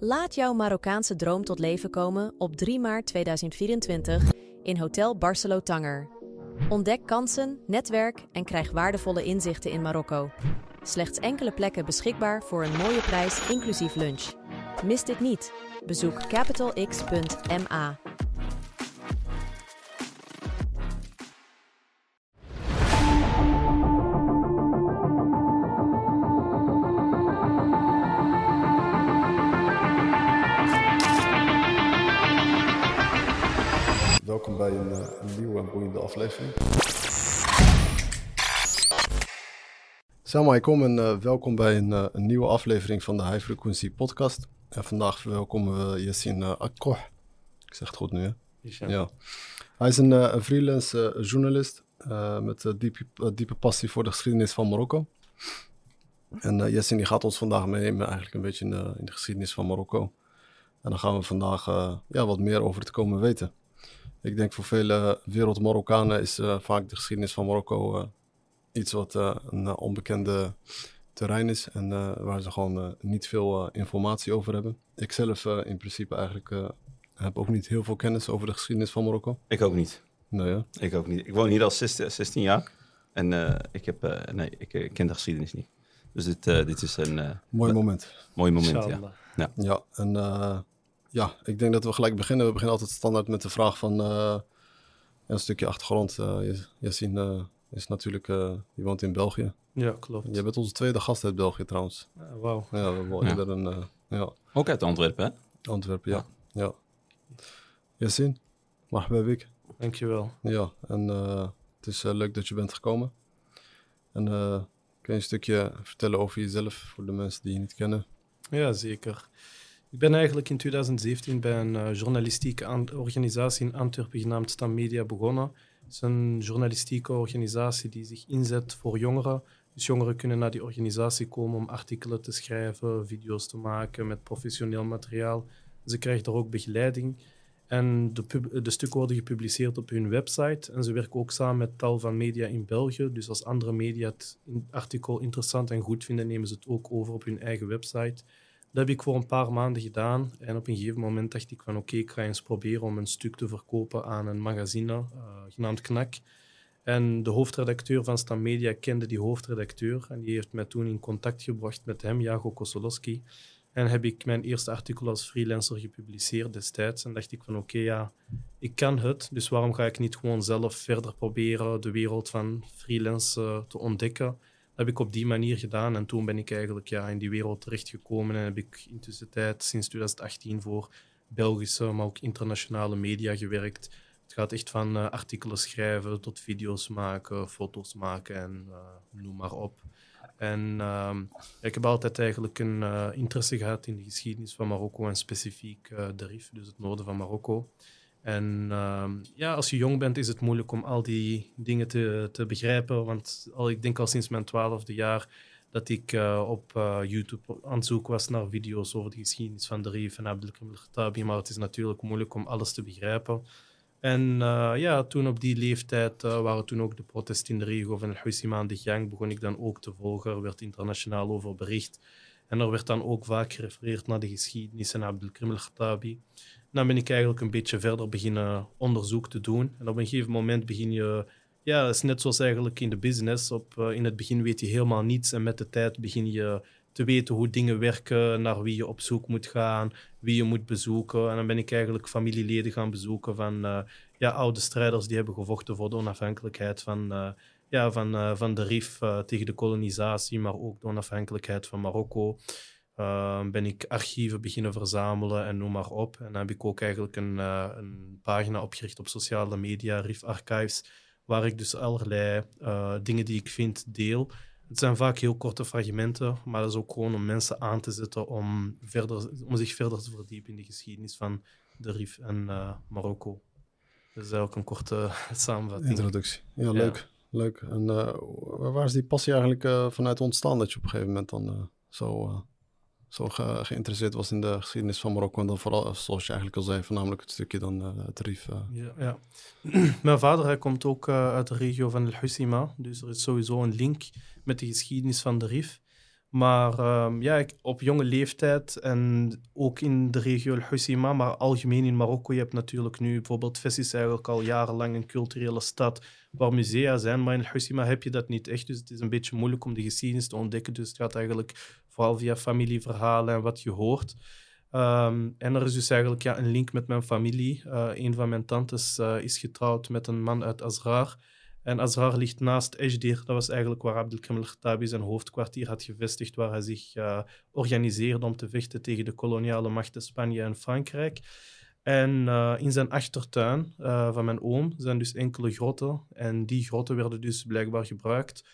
Laat jouw Marokkaanse droom tot leven komen op 3 maart 2024 in Hotel Barcelo Tanger. Ontdek kansen, netwerk en krijg waardevolle inzichten in Marokko. Slechts enkele plekken beschikbaar voor een mooie prijs inclusief lunch. Mis dit niet. Bezoek capitalx.ma. aflevering. Salam alaikum en eh, welkom bij een, eh, een nieuwe aflevering van de High Frequency Podcast. En vandaag verwelkomen we Yassine uh, Akkoh. Ik zeg het goed nu, hè? Ja. Hij is een, eh, een freelance eh, journalist eh, met een diepe, eh, diepe passie voor de geschiedenis van Marokko. En Yassine die gaat ons vandaag meenemen eigenlijk een beetje in de, in de geschiedenis van Marokko. En dan gaan we vandaag eh, ja, wat meer over te komen weten. Ik denk voor vele wereld-Marokkanen is eh, vaak de geschiedenis van Marokko eh, iets wat eh, een onbekende terrein is en eh, waar ze gewoon niet veel eh, informatie over hebben. Ik zelf eh, in principe eigenlijk eh, heb ook niet heel veel kennis over de geschiedenis van Marokko. Ik ook niet. Nee, ja. Ik ook niet. Ik woon hier al 16, 16 jaar. En eh, ik, heb, eh, nee, ik ken de geschiedenis niet. Dus dit, eh, dit is een eh, Mooi moment. mooi moment. Ja. Inshallah. Ja, en eh, ja, ik denk dat we gelijk beginnen. We beginnen altijd standaard met de vraag van eh, een stukje achtergrond. Eh Yassine eh, is natuurlijk, eh je woont in België. Ja, klopt. Jij bent onze tweede gast uit België trouwens. Wauw. Ja, we hebben eerder een, eh, ja, Ook uit Antwerpen, hè? Antwerpen, ja. ja. Yassine, mag bij Wik. Dankjewel. Ja, en eh, het is leuk dat je bent gekomen. En eh, kun je een stukje vertellen over jezelf voor de mensen die je niet kennen? Ja, zeker. Ik ben eigenlijk in 2017 bij een eh, journalistieke organisatie in Antwerpen genaamd Stam Media begonnen. Het is een journalistieke organisatie die zich inzet voor jongeren. Dus jongeren kunnen naar die organisatie komen om artikelen te schrijven, video's te maken met professioneel materiaal. Ze krijgen daar ook begeleiding. En de, de stukken worden gepubliceerd op hun website. En ze werken ook samen met tal van media in België. Dus als andere media het artikel interessant en goed vinden, nemen ze het ook over op hun eigen website. Dat heb ik voor een paar maanden gedaan. En op een gegeven moment dacht ik van oké, ik ga eens proberen om een stuk te verkopen aan een magazine eh, genaamd Knak. En de hoofdredacteur van Stam Media kende die hoofdredacteur. En die heeft mij toen in contact gebracht met hem, Jago Kosolowski. En heb ik mijn eerste artikel als freelancer gepubliceerd destijds. En dacht ik van oké, ja, ik kan het. Dus waarom ga ik niet gewoon zelf verder proberen de wereld van freelance eh, te ontdekken? Heb ik op die manier gedaan. En toen ben ik eigenlijk ja, in die wereld terechtgekomen. En heb ik intussen tijd sinds 2018 voor Belgische, maar ook internationale media gewerkt. Het gaat echt van eh, artikelen schrijven tot video's maken, foto's maken en eh, noem maar op. En ehm, ik heb altijd eigenlijk een eh, interesse gehad in de geschiedenis van Marokko en specifiek de Rif, dus het noorden van Marokko. En ehm, ja, als je jong bent is het moeilijk om al die dingen te, te begrijpen, want al, ik denk al sinds mijn twaalfde jaar dat ik eh, op eh, YouTube aan het zoeken was naar video's over de geschiedenis van de Rif en Abdelkrim al-Khattabi, maar het is natuurlijk moeilijk om alles te begrijpen. En eh, ja, toen op die leeftijd waren toen ook de protesten in de regio van El-Hussima aan de gang, begon ik dan ook te volgen, er werd internationaal over bericht. En er werd dan ook vaak gerefereerd naar de geschiedenis en Abdelkrim al-Khattabi. Dan ben ik eigenlijk een beetje verder beginnen onderzoek te doen. En op een gegeven moment begin je, ja, het is net zoals eigenlijk in de business. Op, eh, in het begin weet je helemaal niets en met de tijd begin je te weten hoe dingen werken, naar wie je op zoek moet gaan, wie je moet bezoeken. En dan ben ik eigenlijk familieleden gaan bezoeken van eh, ja, oude strijders die hebben gevochten voor de onafhankelijkheid van, eh, ja, van, van de RIF tegen de kolonisatie, maar ook de onafhankelijkheid van Marokko. Uh, ben ik archieven beginnen verzamelen en noem maar op. En dan heb ik ook eigenlijk een, eh, een pagina opgericht op sociale media, RIF Archives, waar ik dus allerlei eh, dingen die ik vind deel. Het zijn vaak heel korte fragmenten, maar dat is ook gewoon om mensen aan te zetten om, verder, om zich verder te verdiepen in de geschiedenis van de RIF en eh, Marokko. Dat is eigenlijk een korte samenvatting. Introductie. Ja, Ja. leuk. Leuk. En waar is die passie eigenlijk vanuit ontstaan dat je op een gegeven moment dan zo, zo ge- geïnteresseerd was in de geschiedenis van Marokko? En dan vooral, eh, zoals je eigenlijk al zei, voornamelijk het stukje dan eh, het Rif. eh. Ja, ja. Mijn vader hij komt ook uit de regio van El Hussima, dus er is sowieso een link met de geschiedenis van de Rif. Maar um, ja, ik, op jonge leeftijd en ook in de regio El Hoceima, maar algemeen in Marokko. Je hebt natuurlijk nu bijvoorbeeld Fes is eigenlijk al jarenlang een culturele stad waar musea zijn, maar in El heb je dat niet echt. Dus het is een beetje moeilijk om de geschiedenis te ontdekken. Dus het gaat eigenlijk vooral via familieverhalen en wat je hoort. Um, en er is dus eigenlijk ja, een link met mijn familie. Uh, een van mijn tantes uh, is getrouwd met een man uit Azrar. En Azrar ligt naast Ejdir. Dat was eigenlijk waar Abdelkrim al-Khattabi zijn hoofdkwartier had gevestigd, waar hij zich uh, organiseerde om te vechten tegen de koloniale machten Spanje en Frankrijk. En uh, in zijn achtertuin uh, van mijn oom zijn dus enkele grotten. En die grotten werden dus blijkbaar gebruikt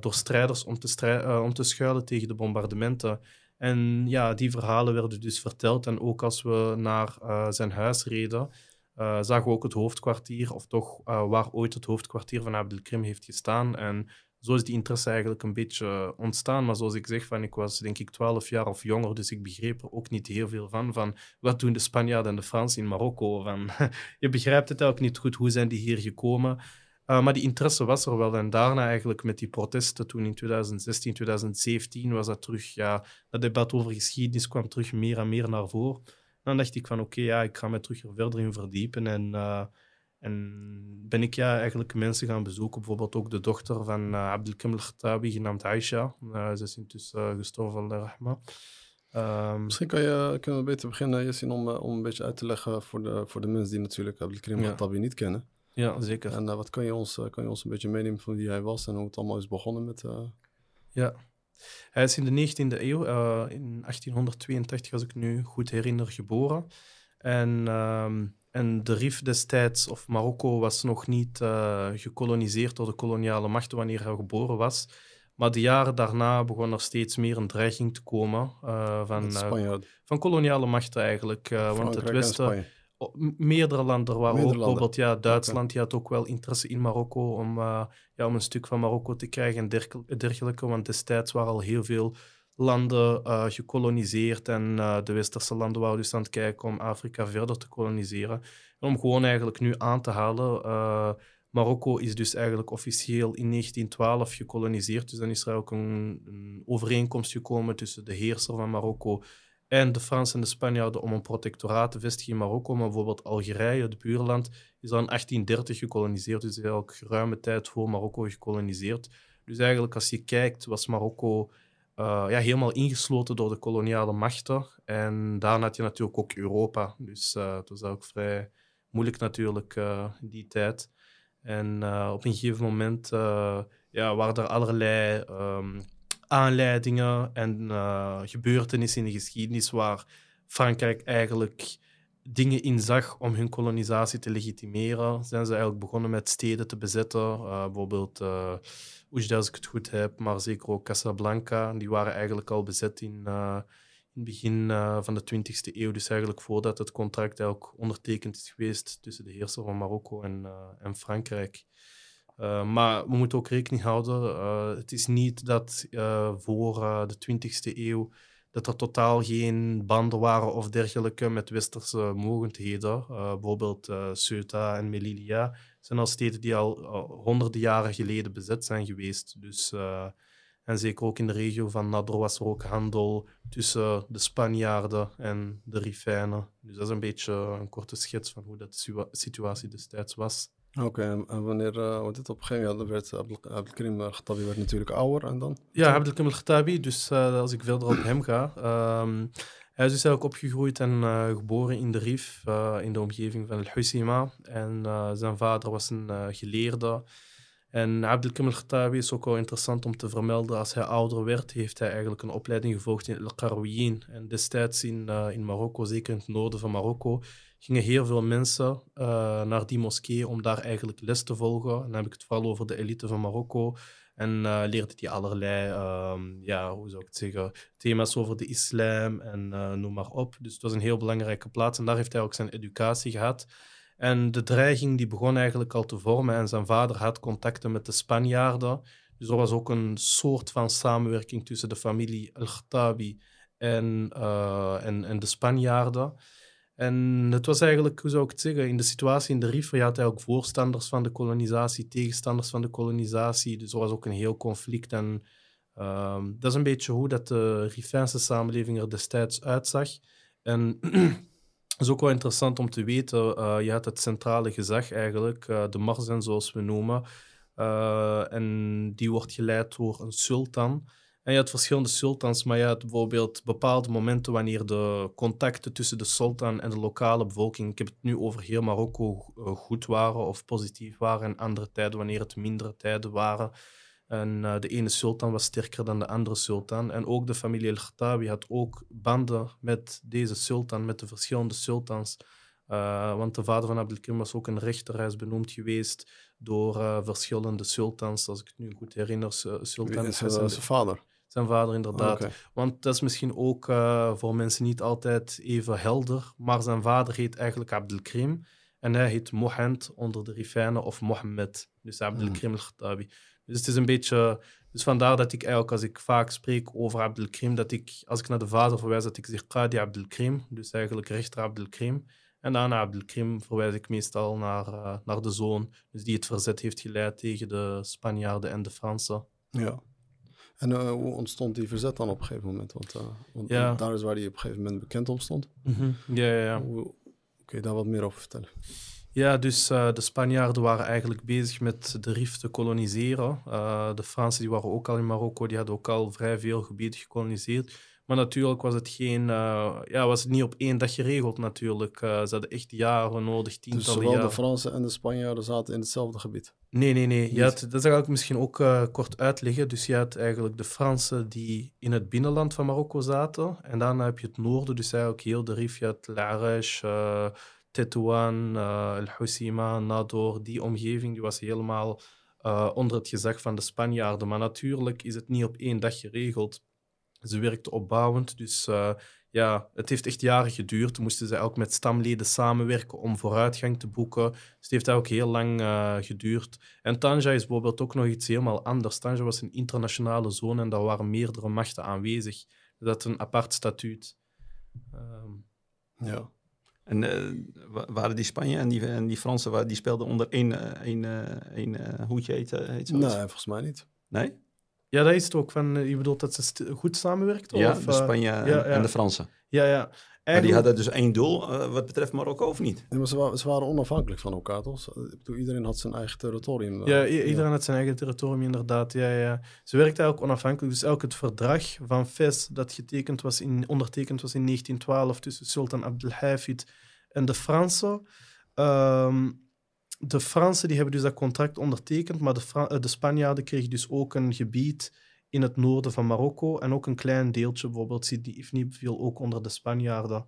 door strijders om te, om te schuilen tegen de bombardementen. En ja, die verhalen werden dus verteld. En ook als we naar zijn huis reden, uh, zagen we ook het hoofdkwartier, of toch uh, waar ooit het hoofdkwartier van Abdelkrim heeft gestaan. En zo is die interesse eigenlijk een beetje ontstaan. Maar zoals ik zeg, van, ik was denk ik 12 jaar of jonger, dus ik begreep er ook niet heel veel van. van wat doen de Spanjaarden en de Fransen in Marokko? Van, je begrijpt het ook niet goed, hoe zijn die hier gekomen? Maar die interesse was er wel. En daarna eigenlijk met die protesten toen in 2016, 2017 was dat terug, ja, dat debat over geschiedenis kwam terug meer en meer naar voren. Dan dacht ik van oké, ja, ik ga me terug er verder in verdiepen. En, uh, en ben ik ja, eigenlijk mensen gaan bezoeken. Bijvoorbeeld ook de dochter van uh, Abdelkam al-Khattabi, genaamd Aisha. Uh, ze is intussen gestorven, rahma. Um, Misschien kan je, kunnen we beter beginnen, Yassine, om, om een beetje uit te leggen voor de, voor de mensen die natuurlijk Abdelkrim ja. Khattabi niet kennen. Ja, zeker. En wat kan je, ons, kan je ons een beetje meenemen van wie hij was en hoe het allemaal is begonnen met... Ja, hij is in de 19e eeuw, uh, in 1882 als ik nu goed herinner, geboren. En, uh, en de Rif destijds, of Marokko, was nog niet uh, gekoloniseerd door de koloniale machten wanneer hij geboren was. Maar de jaren daarna begon er steeds meer een dreiging te komen uh, van, van koloniale machten eigenlijk. want het Westen meerdere landen, waar ook bijvoorbeeld ja, Duitsland, die had ook wel interesse in Marokko om, uh, ja, om een stuk van Marokko te krijgen en dergelijke. Want destijds waren al heel veel landen uh, gekoloniseerd en uh, de westerse landen waren dus aan het kijken om Afrika verder te koloniseren. En om gewoon eigenlijk nu aan te halen, Marokko is dus eigenlijk officieel in 1912 gekoloniseerd. Dus dan is er ook een, een overeenkomst gekomen tussen de heerser van Marokko en de Fransen en de Spanjaarden om een protectoraat te vestigen in Marokko. Maar bijvoorbeeld Algerije, het buurland, is al in 1830 gekoloniseerd. Dus eigenlijk geruime tijd voor Marokko gekoloniseerd. Dus eigenlijk als je kijkt, was Marokko uh, ja, helemaal ingesloten door de koloniale machten. En daarna had je natuurlijk ook Europa. Dus uh, het was ook vrij moeilijk natuurlijk uh, die tijd. En op een gegeven moment ja, waren er allerlei... Um, aanleidingen en uh, gebeurtenissen in de geschiedenis waar Frankrijk eigenlijk dingen in zag om hun kolonisatie te legitimeren. Zijn ze eigenlijk begonnen met steden te bezetten, uh, bijvoorbeeld uh, Oujda, als ik het goed heb, maar zeker ook Casablanca. Die waren eigenlijk al bezet in, in het begin van de 20e eeuw, dus eigenlijk voordat het contract ook ondertekend is geweest tussen de heerser van Marokko en, en Frankrijk. Uh, maar we moeten ook rekening houden, uh, het is niet dat uh, voor de 20e eeuw dat er totaal geen banden waren of dergelijke met westerse mogendheden. bijvoorbeeld Ceuta en Melilla zijn al steden die al honderden jaren geleden bezet zijn geweest. Dus, en zeker ook in de regio van Nador was er ook handel tussen de Spanjaarden en de Rifijnen. Dus dat is een beetje een korte schets van hoe dat de situatie destijds was. Oké, en wanneer uh, dit op een gegeven moment werd Abdelkrim al-Khattabi werd natuurlijk ouder en dan? Ja, Abdelkrim al-Khattabi, dus uh, als ik verder op hem ga. Um, hij is dus eigenlijk opgegroeid en uh, geboren in de Rif, in de omgeving van El-Husima. En zijn vader was een geleerde. En Abdelkrim al-Khattabi is ook wel interessant om te vermelden. Als hij ouder werd, heeft hij eigenlijk een opleiding gevolgd in El-Qarawiyyin. En destijds in, in Marokko, zeker in het noorden van Marokko, gingen heel veel mensen uh, naar die moskee om daar eigenlijk les te volgen. En dan heb ik het vooral over de elite van Marokko. En uh, leerde die allerlei, um, ja, hoe zou ik het zeggen, thema's over de islam en uh, noem maar op. Dus het was een heel belangrijke plaats en daar heeft hij ook zijn educatie gehad. En de dreiging die begon eigenlijk al te vormen en zijn vader had contacten met de Spanjaarden. Dus er was ook een soort van samenwerking tussen de familie El-Khattabi en, en, en de Spanjaarden. En het was eigenlijk, hoe zou ik het zeggen, in de situatie in de Rif, je had eigenlijk voorstanders van de kolonisatie, tegenstanders van de kolonisatie. Dus er was ook een heel conflict en Ehm, dat is een beetje hoe dat de Rifijnse samenleving er destijds uitzag. En het is ook wel interessant om te weten, uh, je had het centrale gezag eigenlijk, uh, de Marzen zoals we noemen. Uh, en die wordt geleid door een sultan. En je had verschillende sultans, maar je had bijvoorbeeld bepaalde momenten wanneer de contacten tussen de sultan en de lokale bevolking, ik heb het nu over heel Marokko, goed waren of positief waren, en andere tijden wanneer het mindere tijden waren. En uh, de ene sultan was sterker dan de andere sultan. En ook de familie El-Khattabi had ook banden met deze sultan, met de verschillende sultans. Uh, want de vader van Abdelkrim was ook een rechter. Hij is benoemd geweest door uh, verschillende sultans, als ik het nu goed herinner. Sultan is zijn vader? Zijn vader, inderdaad. Okay. Want dat is misschien ook voor mensen niet altijd even helder. Maar zijn vader heet eigenlijk Abdelkrim. En hij heet Mohammed onder de Rifijnen of Mohammed. Dus Abdelkrim el-Khattabi. Dus het is een beetje... Dus vandaar dat ik eigenlijk, als ik vaak spreek over Abdelkrim, dat ik, als ik naar de vader verwijs, dat ik zeg Qadi Abdelkrim, dus eigenlijk rechter Abdelkrim. En daarna Abdelkrim verwijs ik meestal naar, uh, naar de zoon, dus die het verzet heeft geleid tegen de Spanjaarden en de Fransen. Ja. En uh, hoe ontstond die verzet dan op een gegeven moment? Want, uh, want ja. daar is waar die op een gegeven moment bekend om stond. Mm -hmm. Ja, ja, ja. Hoe, kun je daar wat meer over vertellen? Ja, dus uh, de Spanjaarden waren eigenlijk bezig met de Rif te koloniseren. De Fransen die waren ook al in Marokko, die hadden ook al vrij veel gebieden gekoloniseerd. Maar natuurlijk was het, geen, uh, ja, was het niet op één dag geregeld natuurlijk. ze hadden echt jaren nodig, tientallen dus zowel jaren. de Fransen en de Spanjaarden zaten in hetzelfde gebied? Nee, nee, nee. Je had, dat zal ik misschien ook kort uitleggen. Dus je had eigenlijk de Fransen die in het binnenland van Marokko zaten. En daarna heb je het noorden, dus eigenlijk heel de had Larash, Tetouan, El Housima, Nador, die omgeving die was helemaal onder het gezag van de Spanjaarden. Maar natuurlijk is het niet op één dag geregeld. Ze werkten opbouwend, dus uh, ja, het heeft echt jaren geduurd. Toen moesten ze ook met stamleden samenwerken om vooruitgang te boeken. Dus het heeft ook heel lang geduurd. En Tanja is bijvoorbeeld ook nog iets helemaal anders. Tanja was een internationale zone en daar waren meerdere machten aanwezig. Dat is een apart statuut. Um, ja. En uh, waren die Spanje en die, en die Fransen, die speelden onder één, één, één hoedje, heet, heet Nee, volgens mij niet. Nee? Ja, dat is het ook. Van, je bedoelt dat ze goed samenwerkten? Ja, of, de Spanje ja, en, ja. en, de Fransen. Ja, ja. Maar die hadden dus één doel uh, wat betreft Marokko, of niet? Nee, maar ze, waren, ze waren onafhankelijk van elkaar, toch? Iedereen had zijn eigen territorium. Ja, iedereen ja. had zijn eigen territorium, inderdaad. Ja, ja. Ze werkten eigenlijk onafhankelijk. Dus elk het verdrag van Fes dat getekend was in, ondertekend was in 1912 tussen Sultan Abdelhafid en de Fransen. Um, de Fransen die hebben dus dat contract ondertekend, maar de, Fra de Spanjaarden kregen dus ook een gebied in het noorden van Marokko en ook een klein deeltje, bijvoorbeeld Sidi viel ook onder de Spanjaarden.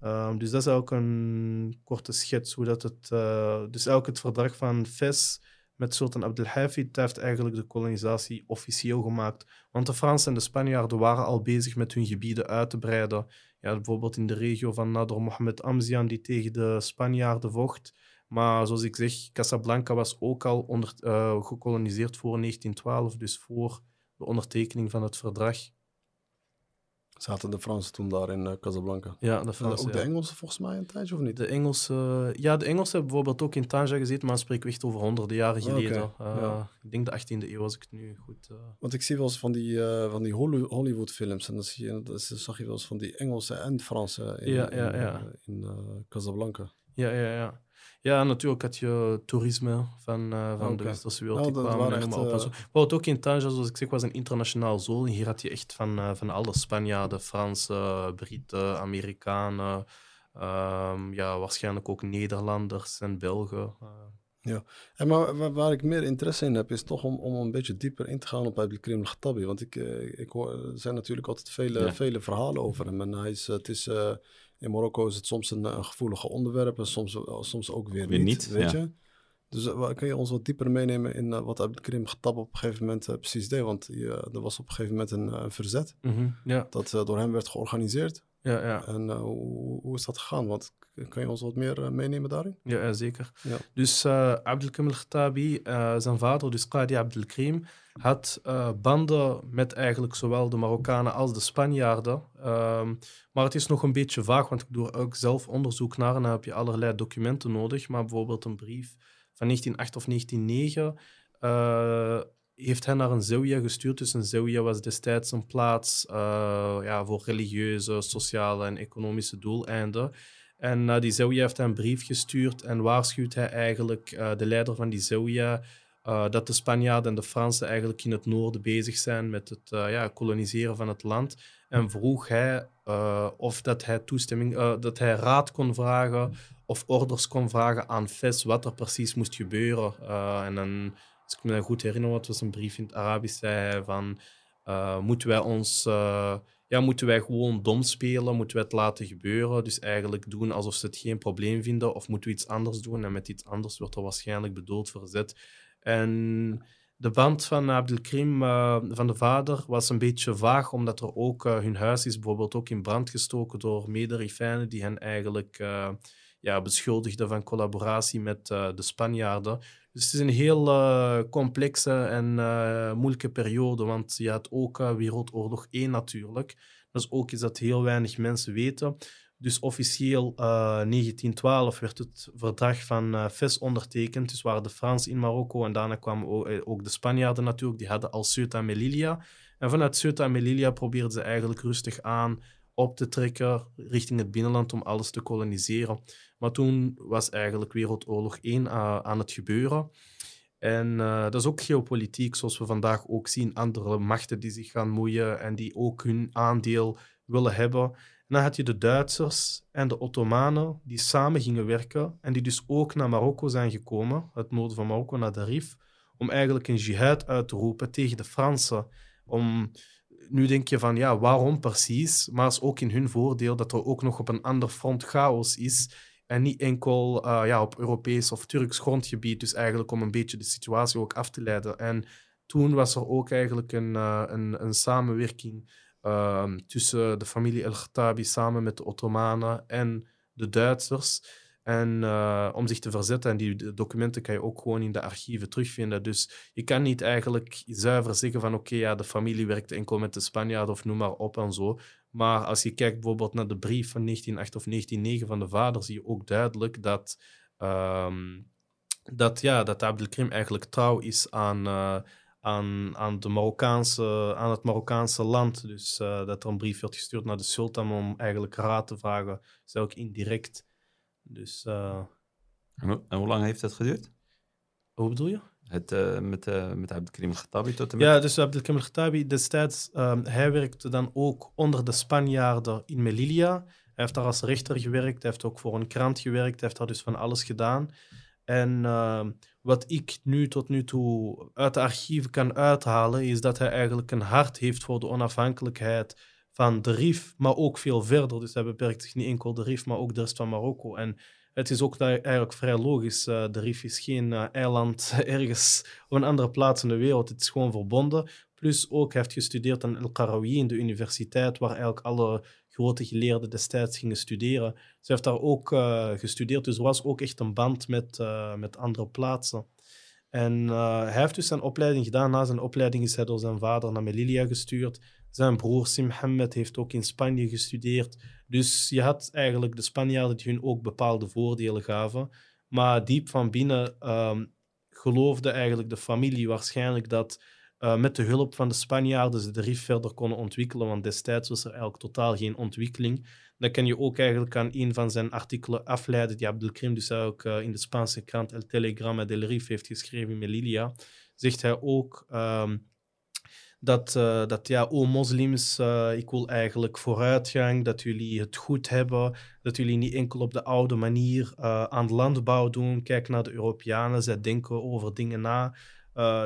Um, dus dat is ook een korte schets hoe dat het... Uh, dus elk het verdrag van Fes met Sultan Abdelhafid heeft eigenlijk de kolonisatie officieel gemaakt. Want de Fransen en de Spanjaarden waren al bezig met hun gebieden uit te breiden. Ja, bijvoorbeeld in de regio van Nador Mohammed Amzian, die tegen de Spanjaarden vocht. Maar zoals ik zeg, Casablanca was ook al onder, uh, gekoloniseerd voor 1912, dus voor de ondertekening van het verdrag. Zaten de Fransen toen daar in uh, Casablanca? Ja, de Fransen. Ook de Engelsen volgens mij een tijdje of niet? De Engelsen, ja, de Engelsen hebben bijvoorbeeld ook in Tanja gezeten, maar spreken we echt over honderden jaren geleden. Okay, uh, ja. Ik denk de 18e eeuw, als ik het nu goed. Uh... Want ik zie wel eens van die, van die Hollywood-films en dan, zie je, dan zag je wel eens van die Engelsen en Fransen in, ja. in, in Casablanca. Ja, ja, ja. Ja, natuurlijk had je toerisme van, uh, van okay. de westerse wereld. Die nou, kwamen echt, op. Uh... Wat ook in Tanja, zoals ik zeg, was een internationaal zone. Hier had je echt van, uh, van alle Spanjaarden, Fransen, Britten, Amerikanen. Um, ja, waarschijnlijk ook Nederlanders en Belgen. Ja, en maar waar, waar, ik meer interesse in heb, is toch om, om een beetje dieper in te gaan op Abdelkrim Khattabi. Want ik, ik hoor, er zijn natuurlijk altijd vele, ja. vele verhalen over hem. En hij is, het is in Marokko is het soms een, een gevoelige onderwerp en soms, soms ook weer, weer niet, niet, weet ja. je? Dus uh, kun je ons wat dieper meenemen in uh, wat Abdelkrim Khattab op een gegeven moment uh, precies deed? Want er was op een gegeven moment een verzet mm -hmm, ja. dat door hem werd georganiseerd. Ja, ja. En hoe, hoe, is dat gegaan? Want kan je ons wat meer meenemen daarin? Ja, zeker. Ja. Dus uh, Abdelkrim Khattabi, zijn vader, dus Qadi Abdelkrim, had uh, banden met eigenlijk zowel de Marokkanen als de Spanjaarden. Um, maar het is nog een beetje vaag, want ik doe ook zelf onderzoek naar en dan heb je allerlei documenten nodig. Maar bijvoorbeeld een brief van 1908 of 1909 uh, heeft hen naar een Zawiya gestuurd. Dus een Zawiya was destijds een plaats uh, ja, voor religieuze, sociale en economische doeleinden. En naar die Zawiya heeft hij een brief gestuurd en waarschuwt hij eigenlijk uh, de leider van die Zawiya uh, dat de Spanjaarden en de Fransen eigenlijk in het noorden bezig zijn met het ja, koloniseren van het land. En vroeg hij of dat hij toestemming, dat hij raad kon vragen of orders kon vragen aan Fes wat er precies moest gebeuren. en dan als ik me goed herinner, wat was een brief in het Arabisch, zei hij van, uh, moeten wij ons, uh, ja, moeten wij gewoon dom spelen, moeten wij het laten gebeuren, dus eigenlijk doen alsof ze het geen probleem vinden, of moeten we iets anders doen, en met iets anders wordt er waarschijnlijk bedoeld verzet. En de band van Abdelkrim, uh, van de vader, was een beetje vaag, omdat er ook, hun huis is bijvoorbeeld ook in brand gestoken door mederifijnen die hen eigenlijk ja, beschuldigden van collaboratie met de Spanjaarden. Dus het is een heel uh, complexe en uh, moeilijke periode, want je had ook uh, Wereldoorlog 1 natuurlijk. Dat is ook iets dat heel weinig mensen weten. Dus officieel 1912 werd het verdrag van Fes ondertekend. Dus waren de Fransen in Marokko en daarna kwamen ook, de Spanjaarden natuurlijk. Die hadden al Ceuta en Melilla. En vanuit Ceuta en Melilla probeerden ze eigenlijk rustig aan op te trekken richting het binnenland om alles te koloniseren. Maar toen was eigenlijk Wereldoorlog 1 uh, aan het gebeuren. En uh, dat is ook geopolitiek, zoals we vandaag ook zien. Andere machten die zich gaan moeien en die ook hun aandeel willen hebben. En dan had je de Duitsers en de Ottomanen die samen gingen werken en die dus ook naar Marokko zijn gekomen, het noorden van Marokko, naar de Rif, om eigenlijk een jihad uit te roepen tegen de Fransen. Om nu denk je van, ja, waarom precies? Maar het is ook in hun voordeel dat er ook nog op een ander front chaos is. En niet enkel uh, ja, op Europees of Turks grondgebied. Dus eigenlijk om een beetje de situatie ook af te leiden. En toen was er ook eigenlijk een, uh, een, een, samenwerking uh, tussen de familie El-Khattabi samen met de Ottomanen en de Duitsers. En uh, om zich te verzetten. En die documenten kan je ook gewoon in de archieven terugvinden. Dus je kan niet eigenlijk zuiver zeggen van oké, ja, de familie werkte enkel met de Spanjaarden of noem maar op en zo. Maar als je kijkt bijvoorbeeld naar de brief van 1908 of 1909 van de vader, zie je ook duidelijk dat, um, dat, ja, dat Abdelkrim eigenlijk trouw is aan, uh, aan, aan, de Marokkaanse, aan het Marokkaanse land. Dus uh, dat er een brief werd gestuurd naar de sultan om eigenlijk raad te vragen, is ook indirect. Dus, uh... en, hoe lang heeft dat geduurd? Hoe bedoel je? Het, uh, met, uh, met Abdelkrim al-Khattabi tot en met... Ja, dus Abdelkrim al-Khattabi destijds, um, hij werkte dan ook onder de Spanjaarden in Melilla. Hij heeft daar als rechter gewerkt, hij heeft ook voor een krant gewerkt, hij heeft daar dus van alles gedaan. En uh, wat ik nu tot nu toe uit de archieven kan uithalen, is dat hij eigenlijk een hart heeft voor de onafhankelijkheid van de Rif, maar ook veel verder. Dus hij beperkt zich niet enkel de Rif, maar ook de rest van Marokko. En het is ook eigenlijk vrij logisch. Uh, de Rif is geen uh, eiland ergens op een andere plaats in de wereld. Het is gewoon verbonden. Plus ook heeft gestudeerd aan El Qarawiyyin, in de universiteit, waar eigenlijk alle grote geleerden destijds gingen studeren. Ze heeft daar ook uh, gestudeerd, dus er was ook echt een band met, met andere plaatsen. En hij heeft dus zijn opleiding gedaan. Na zijn opleiding is hij door zijn vader naar Melilla gestuurd. Zijn broer Sim Mohammed heeft ook in Spanje gestudeerd. Dus je had eigenlijk de Spanjaarden die hun ook bepaalde voordelen gaven. Maar diep van binnen um, geloofde eigenlijk de familie waarschijnlijk dat uh, met de hulp van de Spanjaarden ze de Rif verder konden ontwikkelen. Want destijds was er eigenlijk totaal geen ontwikkeling. Dat kan je ook eigenlijk aan een van zijn artikelen afleiden, die Abdelkrim dus ook uh, in de Spaanse krant El Telegrama del Rif heeft geschreven in Melilla. Zegt hij ook. Um, dat, uh, dat ja, o moslims, uh, ik wil eigenlijk vooruitgang, dat jullie het goed hebben, dat jullie niet enkel op de oude manier uh, aan landbouw doen. Kijk naar de Europeanen, zij denken over dingen na.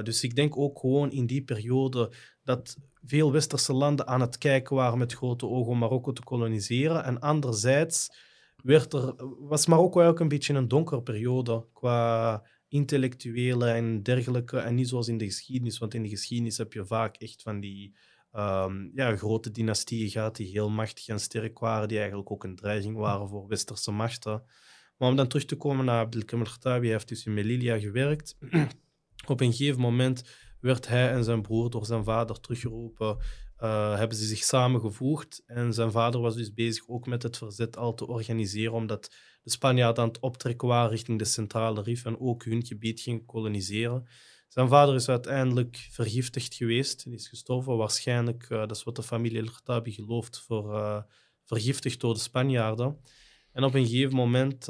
dus ik denk ook gewoon in die periode dat veel westerse landen aan het kijken waren met grote ogen om Marokko te koloniseren. En anderzijds werd er, was Marokko eigenlijk een beetje een donkere periode qua intellectuele en dergelijke. En niet zoals in de geschiedenis, want in de geschiedenis heb je vaak echt van die um, ja, grote dynastieën gehad die heel machtig en sterk waren, die eigenlijk ook een dreiging waren voor westerse machten. Maar om dan terug te komen naar Abdelkader Khattabi, hij heeft dus in Melilla gewerkt. Op een gegeven moment werd hij en zijn broer door zijn vader teruggeroepen. Uh, hebben ze zich samengevoegd. En zijn vader was dus bezig ook met het verzet al te organiseren, omdat de Spanjaarden aan het optrekken waren richting de centrale Rif en ook hun gebied gingen koloniseren. Zijn vader is uiteindelijk vergiftigd geweest en is gestorven. Waarschijnlijk, uh, dat is wat de familie El-Khattabi gelooft, voor, uh, vergiftigd door de Spanjaarden. En op een gegeven moment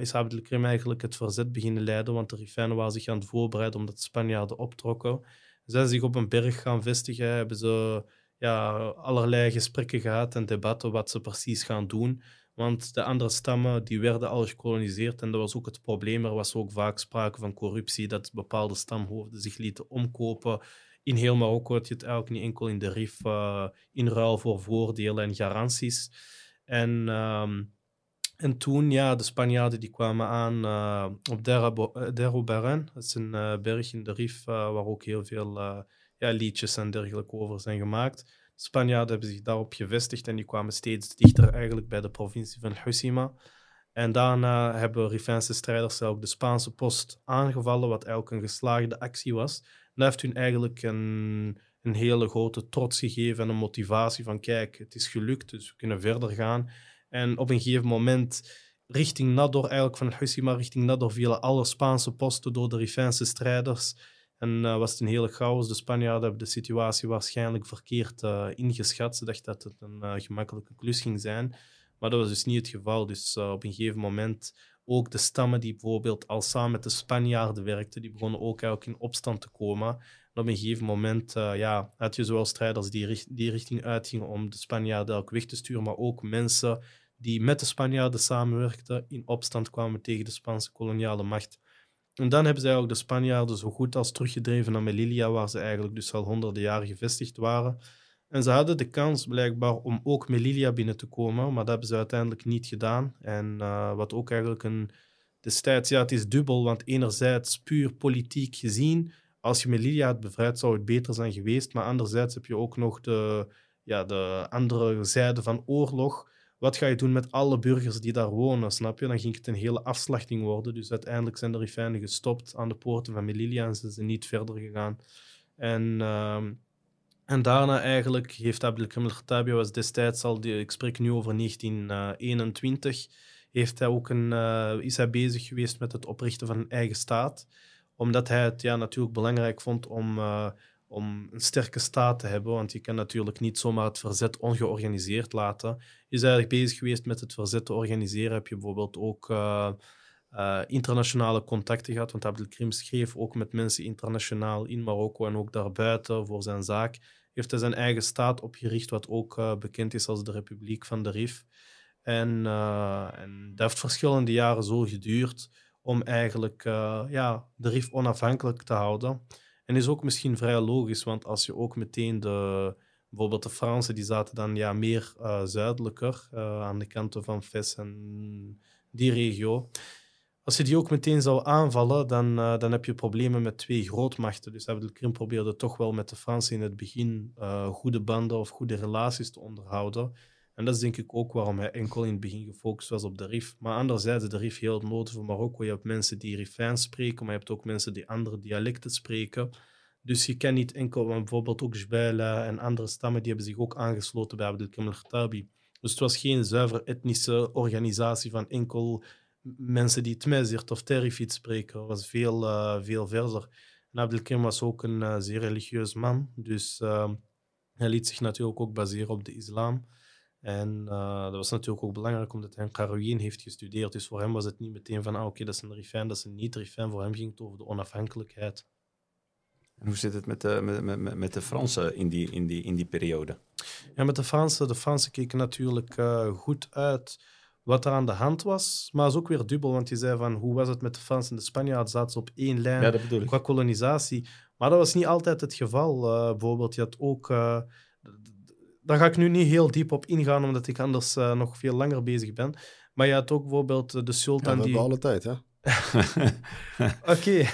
is Abdelkrim eigenlijk het verzet beginnen leiden, want de Rifijnen waren zich aan het voorbereiden omdat de Spanjaarden optrokken. Ze zijn zich op een berg gaan vestigen, hebben ze ja, allerlei gesprekken gehad en debatten wat ze precies gaan doen. Want de andere stammen die werden al gekoloniseerd en dat was ook het probleem. Er was ook vaak sprake van corruptie, dat bepaalde stamhoofden zich lieten omkopen. In heel Marokko had je het eigenlijk niet enkel in de RIF, uh, in ruil voor voordelen en garanties. En, um, en toen, ja, de Spanjaarden die kwamen aan uh, op Derro Baren. Dat is een berg in de Rif waar ook heel veel ja, liedjes en dergelijke over zijn gemaakt. Spanjaarden hebben zich daarop gevestigd en die kwamen steeds dichter eigenlijk bij de provincie van Husima. En daarna hebben Rifijnse strijders ook de Spaanse post aangevallen, wat eigenlijk een geslaagde actie was. dat heeft hun eigenlijk een, een hele grote trots gegeven en een motivatie van kijk, het is gelukt, dus we kunnen verder gaan. En op een gegeven moment richting Nador, eigenlijk van Husima richting Nador, vielen alle Spaanse posten door de Rifijnse strijders. En uh, was het een hele chaos. De Spanjaarden hebben de situatie waarschijnlijk verkeerd uh, ingeschat. Ze dachten dat het een uh, gemakkelijke klus ging zijn. Maar dat was dus niet het geval. Dus op een gegeven moment ook de stammen die bijvoorbeeld al samen met de Spanjaarden werkten, die begonnen ook eigenlijk in opstand te komen. En op een gegeven moment ja, had je zowel strijders die die richting uitgingen om de Spanjaarden ook weg te sturen, maar ook mensen die met de Spanjaarden samenwerkten, in opstand kwamen tegen de Spaanse koloniale macht. En dan hebben ze eigenlijk de Spanjaarden zo goed als teruggedreven naar Melilla, waar ze eigenlijk dus al honderden jaren gevestigd waren. En ze hadden de kans blijkbaar om ook Melilla binnen te komen, maar dat hebben ze uiteindelijk niet gedaan. En uh, wat ook eigenlijk een destijds, ja, het is dubbel, want enerzijds puur politiek gezien, als je Melilla had bevrijd, zou het beter zijn geweest. Maar anderzijds heb je ook nog de, ja, de andere zijde van oorlog wat ga je doen met alle burgers die daar wonen, snap je? Dan ging het een hele afslachting worden. Dus uiteindelijk zijn de Rifijnen gestopt aan de poorten van Melilla en ze niet verder gegaan. En, uh, en daarna eigenlijk heeft Abdelkrim al-Khattabi, was destijds al, ik spreek nu over 1921, heeft hij ook een, uh, is hij bezig geweest met het oprichten van een eigen staat. Omdat hij het ja, natuurlijk belangrijk vond om... Uh, om een sterke staat te hebben, want je kan natuurlijk niet zomaar het verzet ongeorganiseerd laten. Is eigenlijk bezig geweest met het verzet te organiseren. Heb je bijvoorbeeld ook uh, uh, internationale contacten gehad, want Abdelkrim schreef ook met mensen internationaal in Marokko en ook daarbuiten voor zijn zaak. Heeft hij zijn eigen staat opgericht, wat ook uh, bekend is als de Republiek van de Rif. En, en dat heeft verschillende jaren zo geduurd om eigenlijk ja, de Rif onafhankelijk te houden. En is ook misschien vrij logisch, want als je ook meteen de, bijvoorbeeld de Fransen, die zaten dan ja, meer uh, zuidelijker uh, aan de kanten van Fes en die regio. Als je die ook meteen zou aanvallen, dan, uh, dan heb je problemen met twee grootmachten. Dus Abdelkrim probeerde toch wel met de Fransen in het begin goede banden of goede relaties te onderhouden. En dat is denk ik ook waarom hij enkel in het begin gefocust was op de RIF. Maar anderzijds de RIF heel nodig voor Marokko. Je hebt mensen die Rifijn spreken, maar je hebt ook mensen die andere dialecten spreken. Dus je kan niet enkel, bijvoorbeeld ook Jbala en andere stammen, die hebben zich ook aangesloten bij Abdelkrim al-Khattabi. Dus het was geen zuiver etnische organisatie van enkel mensen die Tmezert of Terifit spreken. Het was veel, uh, veel verder. En Abdelkrim was ook een uh, zeer religieus man, dus uh, hij liet zich natuurlijk ook baseren op de islam. En uh, dat was natuurlijk ook belangrijk omdat hij in Karouin heeft gestudeerd. Dus voor hem was het niet meteen van, ah, oké, dat is een rifijn, dat is een niet-rifijn. Voor hem ging het over de onafhankelijkheid. En hoe zit het met de, met, met, met de Fransen in die, in, die, in die periode? Ja, met de Fransen. De Fransen keken natuurlijk uh, goed uit wat er aan de hand was. Maar het is ook weer dubbel, want je zei van hoe was het met de Fransen en de Spanjaarden? Zaten ze op één lijn ja, qua kolonisatie. Maar dat was niet altijd het geval. Uh, bijvoorbeeld, je had ook daar ga ik nu niet heel diep op ingaan, omdat ik anders uh, nog veel langer bezig ben. Maar je had ook bijvoorbeeld eh, de sultan ja, we die... alle tijd, hè? Oké.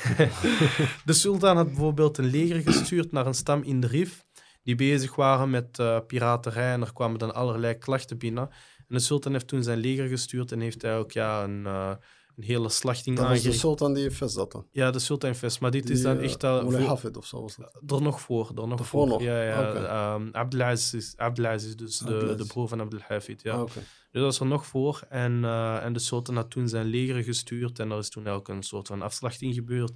de sultan had bijvoorbeeld een leger gestuurd naar een stam in de Rif, die bezig waren met uh, piraterij en er kwamen dan allerlei klachten binnen. En de sultan heeft toen zijn leger gestuurd en heeft ook ja, een een hele slachting Dat was de sultan die in Fes zat dan? Ja, de sultan Fes. Maar dit is dan echt... Uh, voor... Hafid of zo was dat? Er nog voor. Er nog voor. Nog? Ja, ja. Okay. Um, Abdelaziz, Abdelaziz is dus de, de broer van Abdel Hafid. Ja. Ah, okay. Dus dat was er nog voor. En, uh, en de sultan had toen zijn leger gestuurd en er is toen ook een soort van afslachting gebeurd.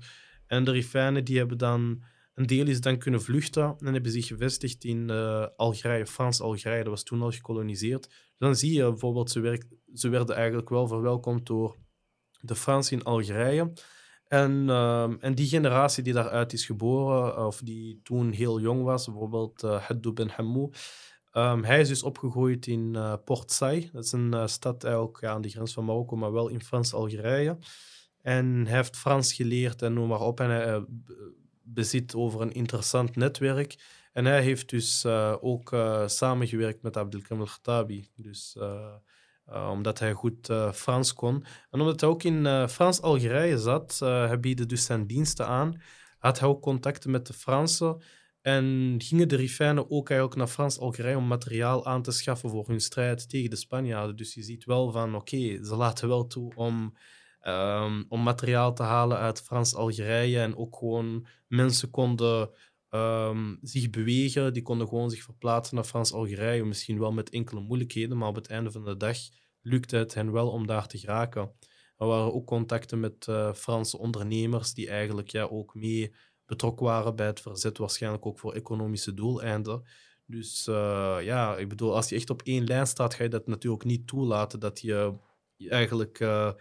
En de Rifijnen die hebben dan, een deel is dan kunnen vluchten en hebben zich gevestigd in uh, Algerije, Frans-Algerije, dat was toen al gekoloniseerd. Dan zie je bijvoorbeeld, ze, werk, ze werden eigenlijk wel verwelkomd door de Fransen in Algerije. En, uh, en die generatie die daaruit is geboren, of die toen heel jong was, bijvoorbeeld uh, Haddou Ben Hammou, um, hij is dus opgegroeid in uh, Port Saïd. Dat is een stad eigenlijk ja, aan de grens van Marokko, maar wel in Frans-Algerije. En hij heeft Frans geleerd en noem maar op. En hij bezit over een interessant netwerk. En hij heeft dus ook samengewerkt met Abdelkrim al-Khattabi. Dus uh, omdat hij goed uh, Frans kon. En omdat hij ook in uh, Frans-Algerije zat, hij biedde dus zijn diensten aan, had hij ook contacten met de Fransen. En gingen de Rifijnen ook eigenlijk naar Frans-Algerije om materiaal aan te schaffen voor hun strijd tegen de Spanjaarden. Dus je ziet wel van, oké, ze laten wel toe om, um, om materiaal te halen uit Frans-Algerije. En ook gewoon mensen konden um, zich bewegen. Die konden gewoon zich verplaatsen naar Frans-Algerije. Misschien wel met enkele moeilijkheden, maar op het einde van de dag lukte het hen wel om daar te geraken. Er waren ook contacten met uh, Franse ondernemers die eigenlijk ja, ook mee betrokken waren bij het verzet, waarschijnlijk ook voor economische doeleinden. Dus uh, ja, ik bedoel, als je echt op één lijn staat, ga je dat natuurlijk niet toelaten dat je eigenlijk uh,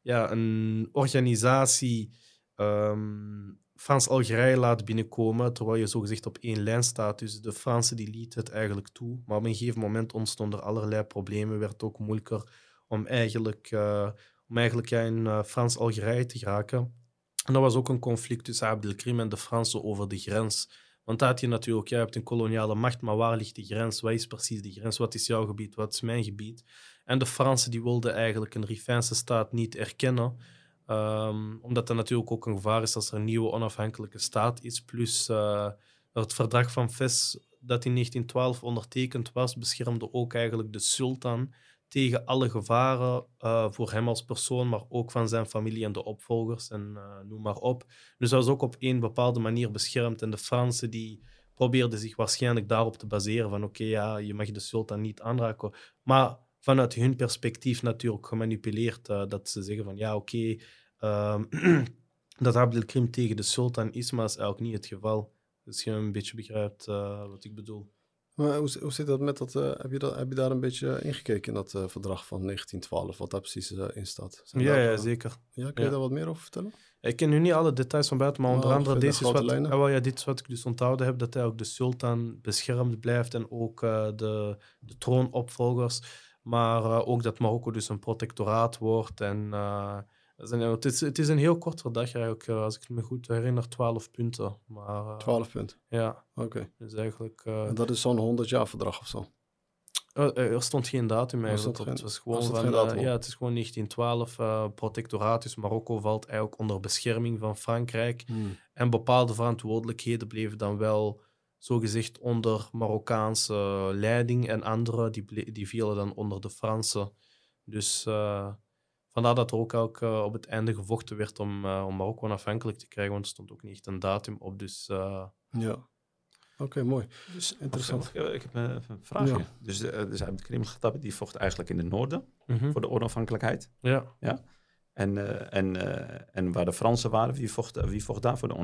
ja, een organisatie um, Frans-Algerije laat binnenkomen, terwijl je zogezegd op één lijn staat. Dus de Fransen lieten het eigenlijk toe. Maar op een gegeven moment ontstonden er allerlei problemen. werd het ook moeilijker om eigenlijk, uh, om eigenlijk in uh, Frans-Algerije te geraken. En dat was ook een conflict tussen Abdelkrim en de Fransen over de grens. Want dat had je natuurlijk, jij hebt een koloniale macht, maar waar ligt de grens? Wat is precies de grens? Wat is jouw gebied? Wat is mijn gebied? En de Fransen die wilden eigenlijk een Rifijnse staat niet erkennen. Um, omdat dat natuurlijk ook een gevaar is als er een nieuwe onafhankelijke staat is. Plus uh, het verdrag van Fes dat in 1912 ondertekend was, beschermde ook eigenlijk de sultan tegen alle gevaren uh, voor hem als persoon, maar ook van zijn familie en de opvolgers en uh, noem maar op. Dus dat was ook op een bepaalde manier beschermd. En de Fransen die probeerden zich waarschijnlijk daarop te baseren van oké, ja, je mag de sultan niet aanraken. Maar vanuit hun perspectief natuurlijk gemanipuleerd. Uh, dat ze zeggen van ja, oké, okay, um, dat Abdelkrim tegen de sultan is, maar dat is eigenlijk niet het geval. Dus je een beetje begrijpt uh, wat ik bedoel. Maar hoe, hoe zit dat met dat, uh, heb, je dat? heb je daar een beetje ingekeken in dat verdrag van 1912, wat daar precies in staat? Zijn ja, daar, ja, zeker. Ja, kun je daar wat meer over vertellen? Ik ken nu niet alle details van buiten, maar onder maar andere deze is wat, oh, well, ja, dit is wat ik dus onthouden heb, dat hij ook de sultan beschermd blijft en ook de, de troonopvolgers. Maar uh, ook dat Marokko dus een protectoraat wordt. En, uh, het, is, het is een heel kort verdrag eigenlijk, uh, als ik me goed herinner, 12 punten. Maar, 12 punten? Ja. Oké. Okay. Dus eigenlijk... en dat is zo'n 100 jaar verdrag of zo? er stond geen datum eigenlijk op. Het was gewoon van, ja, het is gewoon 1912. protectoraat, dus Marokko valt eigenlijk onder bescherming van Frankrijk. Hmm. En bepaalde verantwoordelijkheden bleven dan wel zogezegd onder Marokkaanse leiding en andere die, die vielen dan onder de Fransen. Dus uh, vandaar dat er ook, ook uh, op het einde gevochten werd om, uh, om Marokko onafhankelijk te krijgen, want er stond ook niet echt een datum op. Dus, ja, oké, okay, mooi. Dus, Interessant. Ik, ik heb een vraagje. Ja. Dus, dus de Krim die vocht eigenlijk in het noorden mm -hmm. voor de onafhankelijkheid. Ja. ja? En, en, en waar de Fransen waren, wie vocht, wie vocht daar voor de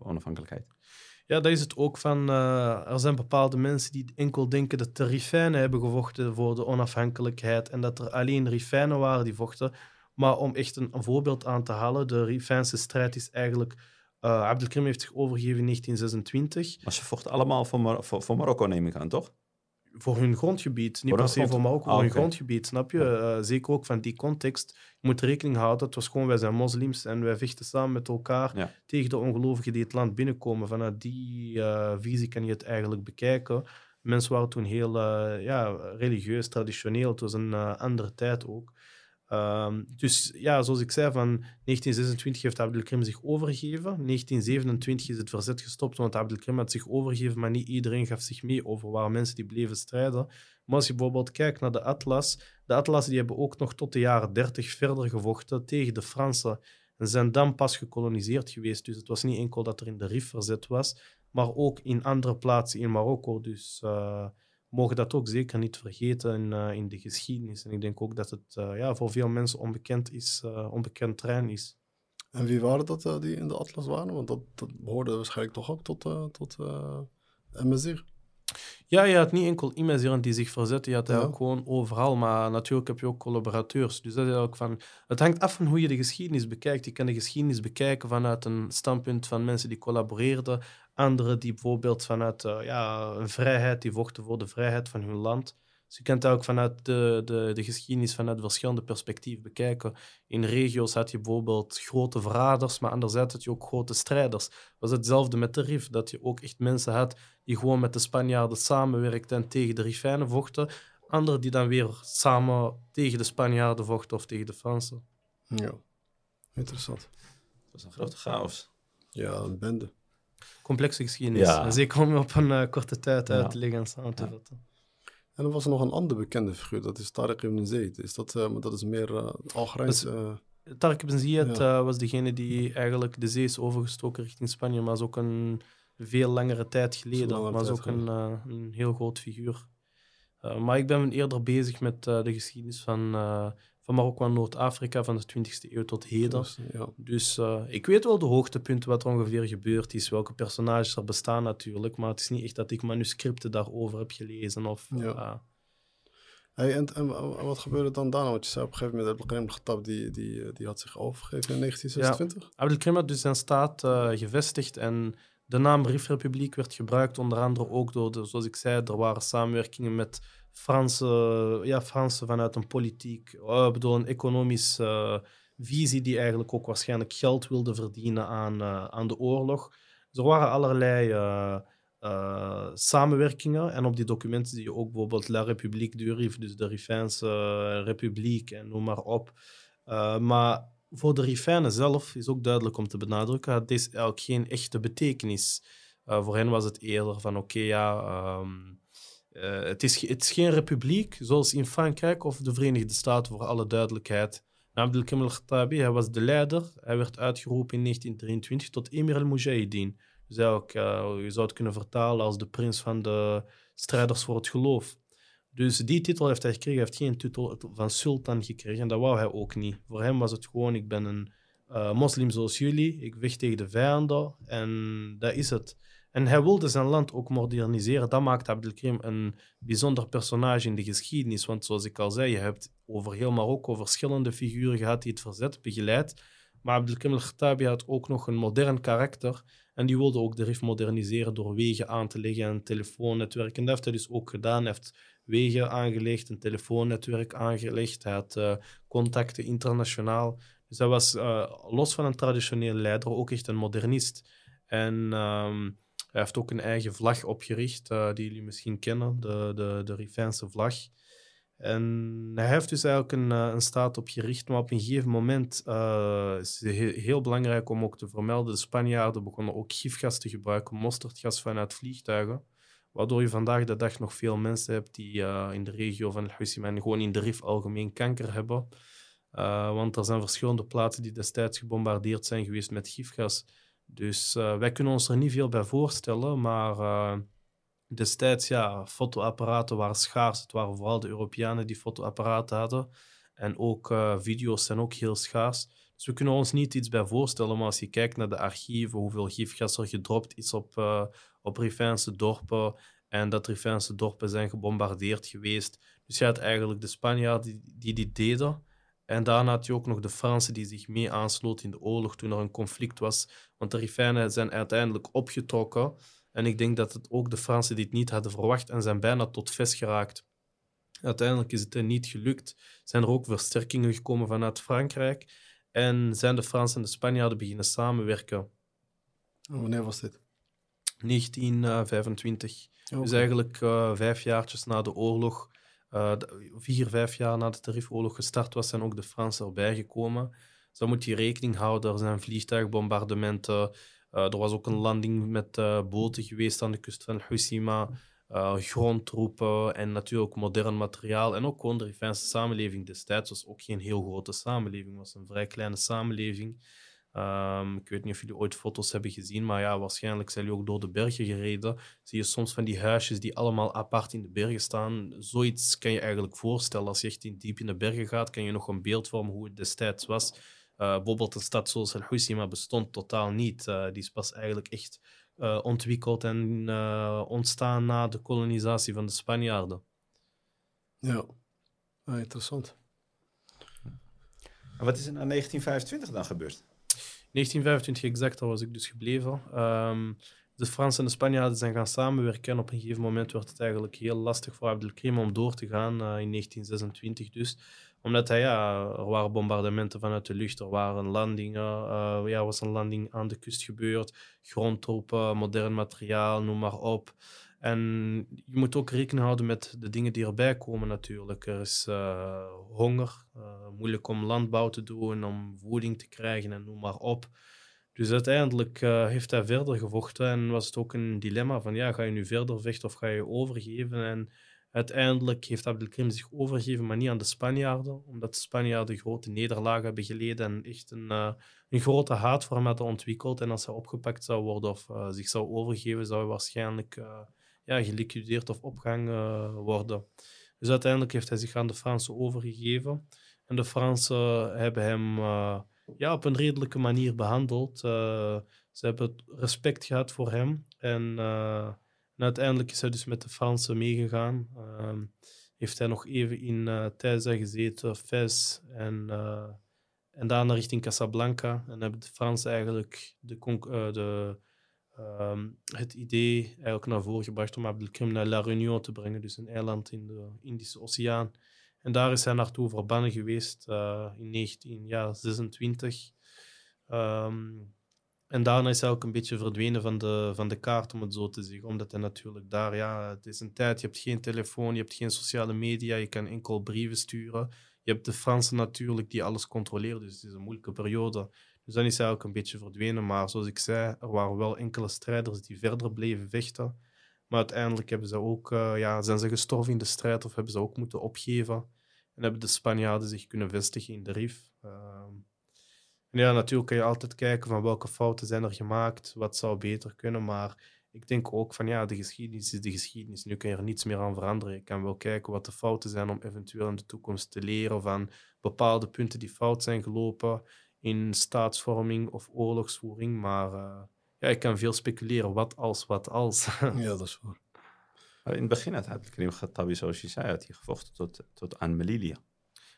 onafhankelijkheid? Ja, dat is het ook van. Uh, er zijn bepaalde mensen die enkel denken dat de Rifijnen hebben gevochten voor de onafhankelijkheid en dat er alleen Rifijnen waren die vochten. Maar om echt een, voorbeeld aan te halen, de Rifijnse strijd is eigenlijk. Uh, Abdelkrim heeft zich overgegeven in 1926. Maar ze vochten allemaal voor, voor, voor Marokko, neem ik aan, toch? Voor hun grondgebied. Niet per se voor Marokko, voor hun grondgebied, snap je? Uh, zeker ook van die context. Je moet rekening houden, het was gewoon, wij zijn moslims en wij vechten samen met elkaar tegen de ongelovigen die het land binnenkomen. Vanuit die uh, visie kan je het eigenlijk bekijken. Mensen waren toen heel ja, religieus, traditioneel. Het was een andere tijd ook. Um, dus ja, zoals ik zei, van 1926 heeft Abdelkrim zich overgegeven. 1927 is het verzet gestopt, want Abdelkrim had zich overgegeven, maar niet iedereen gaf zich mee over. waar mensen die bleven strijden. Maar als je bijvoorbeeld kijkt naar de Atlas, de Atlas die hebben ook nog tot de jaren 30 verder gevochten tegen de Fransen. En zijn dan pas gekoloniseerd geweest. Dus het was niet enkel dat er in de Rif verzet was, maar ook in andere plaatsen in Marokko. Dus... Uh, mogen dat ook zeker niet vergeten in, uh, in de geschiedenis. En ik denk ook dat het uh, ja, voor veel mensen onbekend, is, uh, onbekend terrein is. En wie waren dat die in de atlas waren? Want dat, dat behoorde waarschijnlijk toch ook tot, tot MSR. Ja, je had niet enkel immers die zich verzetten, je had ja. gewoon overal. Maar natuurlijk heb je ook collaborateurs. Dus dat is ook van... Het hangt af van hoe je de geschiedenis bekijkt. Je kan de geschiedenis bekijken vanuit een standpunt van mensen die collaboreerden. Anderen die bijvoorbeeld vanuit uh, ja, een vrijheid, die vochten voor de vrijheid van hun land. Dus je kunt dat ook vanuit de, de, de geschiedenis vanuit verschillende perspectieven bekijken. In regio's had je bijvoorbeeld grote verraders, maar anderzijds had je ook grote strijders. Het was hetzelfde met de RIF, dat je ook echt mensen had die gewoon met de Spanjaarden samenwerkten en tegen de Rifijnen vochten. Anderen die dan weer samen tegen de Spanjaarden vochten of tegen de Fransen. Ja, interessant. Het was een grote chaos. Ja, een bende. Complexe geschiedenis. Ja. En zeker om op een uh, korte tijd uit te leggen en samen te vatten. En er was er nog een andere bekende figuur, dat is Tariq ibn Zayd. Is dat, uh, maar dat is meer uh, Algerijns... Uh, Tariq ibn Zayd ja. was degene die eigenlijk de zee is overgestoken richting Spanje, maar is ook een veel langere tijd geleden. Maar is ook een, een, heel groot figuur. maar ik ben eerder bezig met de geschiedenis van van Marokko en Noord-Afrika van de 20e eeuw tot heden. Dus, ja. dus uh, ik weet wel de hoogtepunten, wat er ongeveer gebeurd is, welke personages er bestaan natuurlijk, maar het is niet echt dat ik manuscripten daarover heb gelezen. Of, ja. Uh, hey, en, en, wat gebeurde dan daarna? Want je zei op een gegeven moment, Abdelkrim Khattab, die, die, die had zich overgegeven in 1926? Ja, Abdelkrim had dus zijn staat uh, gevestigd en de naam Rif Republiek werd gebruikt onder andere ook door, de, zoals ik zei, er waren samenwerkingen met Franse, ja, Franse vanuit een politiek, uh, bedoel, een economische uh, visie die eigenlijk ook waarschijnlijk geld wilde verdienen aan, uh, aan de oorlog. Er waren allerlei samenwerkingen en op die documenten zie je ook bijvoorbeeld La République du Rif, dus de Rifijnse Republiek en noem maar op. maar voor de Rifijnen zelf is ook duidelijk om te benadrukken, het is eigenlijk geen echte betekenis. voor hen was het eerder van oké, ja... Um, uh, het, is, het geen republiek zoals in Frankrijk of de Verenigde Staten, voor alle duidelijkheid. Abdelkrim al-Khattabi, hij was de leider. Hij werd uitgeroepen in 1923 tot Emir al-Mujahideen. Dus eigenlijk, uh, je zou het kunnen vertalen als de prins van de strijders voor het geloof. Dus die titel heeft hij gekregen. Hij heeft geen titel van sultan gekregen. En dat wou hij ook niet. Voor hem was het gewoon, ik ben een uh, moslim zoals jullie. Ik vecht tegen de vijanden. En dat is het. En hij wilde zijn land ook moderniseren. Dat maakt Abdelkrim een bijzonder personage in de geschiedenis. Want zoals ik al zei, je hebt over heel Marokko verschillende figuren gehad die het verzet begeleid. Maar Abdelkrim al-Khattabi had ook nog een modern karakter. En die wilde ook de RIF moderniseren door wegen aan te leggen en telefoonnetwerk. En dat heeft hij dus ook gedaan. Hij heeft wegen aangelegd, een telefoonnetwerk aangelegd. Hij had uh, contacten internationaal. Dus hij was uh, los van een traditionele leider ook echt een modernist. En... Um, hij heeft ook een eigen vlag opgericht, uh, die jullie misschien kennen, de, de, de Rifijnse vlag. En hij heeft dus eigenlijk een, eh, een staat opgericht, maar op een gegeven moment uh, is het heel, belangrijk om ook te vermelden, de Spanjaarden begonnen ook gifgas te gebruiken, mosterdgas vanuit vliegtuigen, waardoor je vandaag de dag nog veel mensen hebt die in de regio van El en gewoon in de Rif algemeen kanker hebben. want er zijn verschillende plaatsen die destijds gebombardeerd zijn geweest met gifgas. Dus uh, wij kunnen ons er niet veel bij voorstellen, maar uh, destijds, ja, fotoapparaten waren schaars. Het waren vooral de Europeanen die fotoapparaten hadden. En ook uh, video's zijn ook heel schaars. Dus we kunnen ons niet iets bij voorstellen, maar als je kijkt naar de archieven, hoeveel gifgas er gedropt is op, op Rifijnse dorpen, en dat Rifijnse dorpen zijn gebombardeerd geweest. Dus je had eigenlijk de Spanjaarden die, die dit deden, en daarna had je ook nog de Fransen die zich mee aansloten in de oorlog toen er een conflict was. Want de Rifijnen zijn uiteindelijk opgetrokken. En ik denk dat het ook de Fransen dit niet hadden verwacht en zijn bijna tot vest geraakt. Uiteindelijk is het niet gelukt. Zijn er ook versterkingen gekomen vanuit Frankrijk. En zijn de Fransen en de Spanjaarden beginnen samenwerken. wanneer was dit? 1925. Dus eigenlijk uh, vijf jaartjes na de oorlog uh, vier, vijf jaar nadat de Tarifoorlog gestart was, zijn ook de Fransen erbij gekomen. Zo moet je rekening houden. Er zijn vliegtuigbombardementen. Uh, er was ook een landing met uh, boten geweest aan de kust van Husima. grondtroepen en natuurlijk modern materiaal. En ook gewoon de Rifijnse samenleving destijds was ook geen heel grote samenleving. Het was een vrij kleine samenleving. Um, ik weet niet of jullie ooit foto's hebben gezien, maar ja, waarschijnlijk zijn jullie ook door de bergen gereden. Zie je soms van die huisjes die allemaal apart in de bergen staan. Zoiets kan je eigenlijk voorstellen. Als je echt in diep in de bergen gaat, kan je nog een beeld vormen hoe het destijds was. bijvoorbeeld een stad zoals El Hoceima bestond totaal niet. die is pas eigenlijk echt ontwikkeld en ontstaan na de kolonisatie van de Spanjaarden. Ja, ah, interessant. En wat is er na 1925 dan gebeurd? 1925 exact, daar was ik dus gebleven. Um, de Fransen en de Spanjaarden zijn gaan samenwerken. En op een gegeven moment werd het eigenlijk heel lastig voor Abdelkrim om door te gaan, uh, in 1926 dus. Omdat hij, ja, er waren bombardementen vanuit de lucht, er waren landingen, uh, ja, was een landing aan de kust gebeurd, grondtroepen, modern materiaal, noem maar op. En je moet ook rekening houden met de dingen die erbij komen natuurlijk. Er is uh, honger, moeilijk om landbouw te doen, om voeding te krijgen en noem maar op. Dus uiteindelijk uh, heeft hij verder gevochten en was het ook een dilemma van ja, ga je nu verder vechten of ga je overgeven? En uiteindelijk heeft Abdelkrim zich overgegeven, maar niet aan de Spanjaarden, omdat de Spanjaarden grote nederlagen hebben geleden en echt een, een grote haat voor hem ontwikkeld. En als hij opgepakt zou worden of zich zou overgeven, zou hij waarschijnlijk ja, geliquideerd of opgehangen worden. Dus uiteindelijk heeft hij zich aan de Fransen overgegeven. En de Fransen hebben hem ja, op een redelijke manier behandeld. Uh, ze hebben respect gehad voor hem. En, uh, en, uiteindelijk is hij dus met de Fransen meegegaan. Uh, heeft hij nog even in uh, gezeten, Fez en, en daarna richting Casablanca. En hebben de Fransen eigenlijk de, de, ehm, het idee eigenlijk naar voren gebracht om Abdelkrim naar La Réunion te brengen, dus een eiland in de Indische Oceaan. En daar is hij naartoe verbannen geweest uh, in 1926. Um, en daarna is hij ook een beetje verdwenen van de, van de kaart, om het zo te zeggen. Omdat hij natuurlijk daar, ja, het is een tijd, je hebt geen telefoon, je hebt geen sociale media, je kan enkel brieven sturen. Je hebt de Fransen natuurlijk die alles controleren, dus het is een moeilijke periode. Dus dan is hij ook een beetje verdwenen. Maar zoals ik zei, er waren wel enkele strijders die verder bleven vechten. Maar uiteindelijk hebben ze ook, uh, ja, zijn ze gestorven in de strijd of hebben ze ook moeten opgeven. En hebben de Spanjaarden zich kunnen vestigen in de RIF. Ehm, en ja, natuurlijk kan je altijd kijken van welke fouten zijn er gemaakt, wat zou beter kunnen, maar ik denk ook van ja, de geschiedenis is de geschiedenis. Nu kun je er niets meer aan veranderen. Je kan wel kijken wat de fouten zijn om eventueel in de toekomst te leren van bepaalde punten die fout zijn gelopen in staatsvorming of oorlogsvoering, maar uh, ja, ik kan veel speculeren wat als, wat als. ja, dat is waar. In het begin had Abdelkrim Khattabi, zoals je zei, had hij gevochten tot, tot aan Melilla.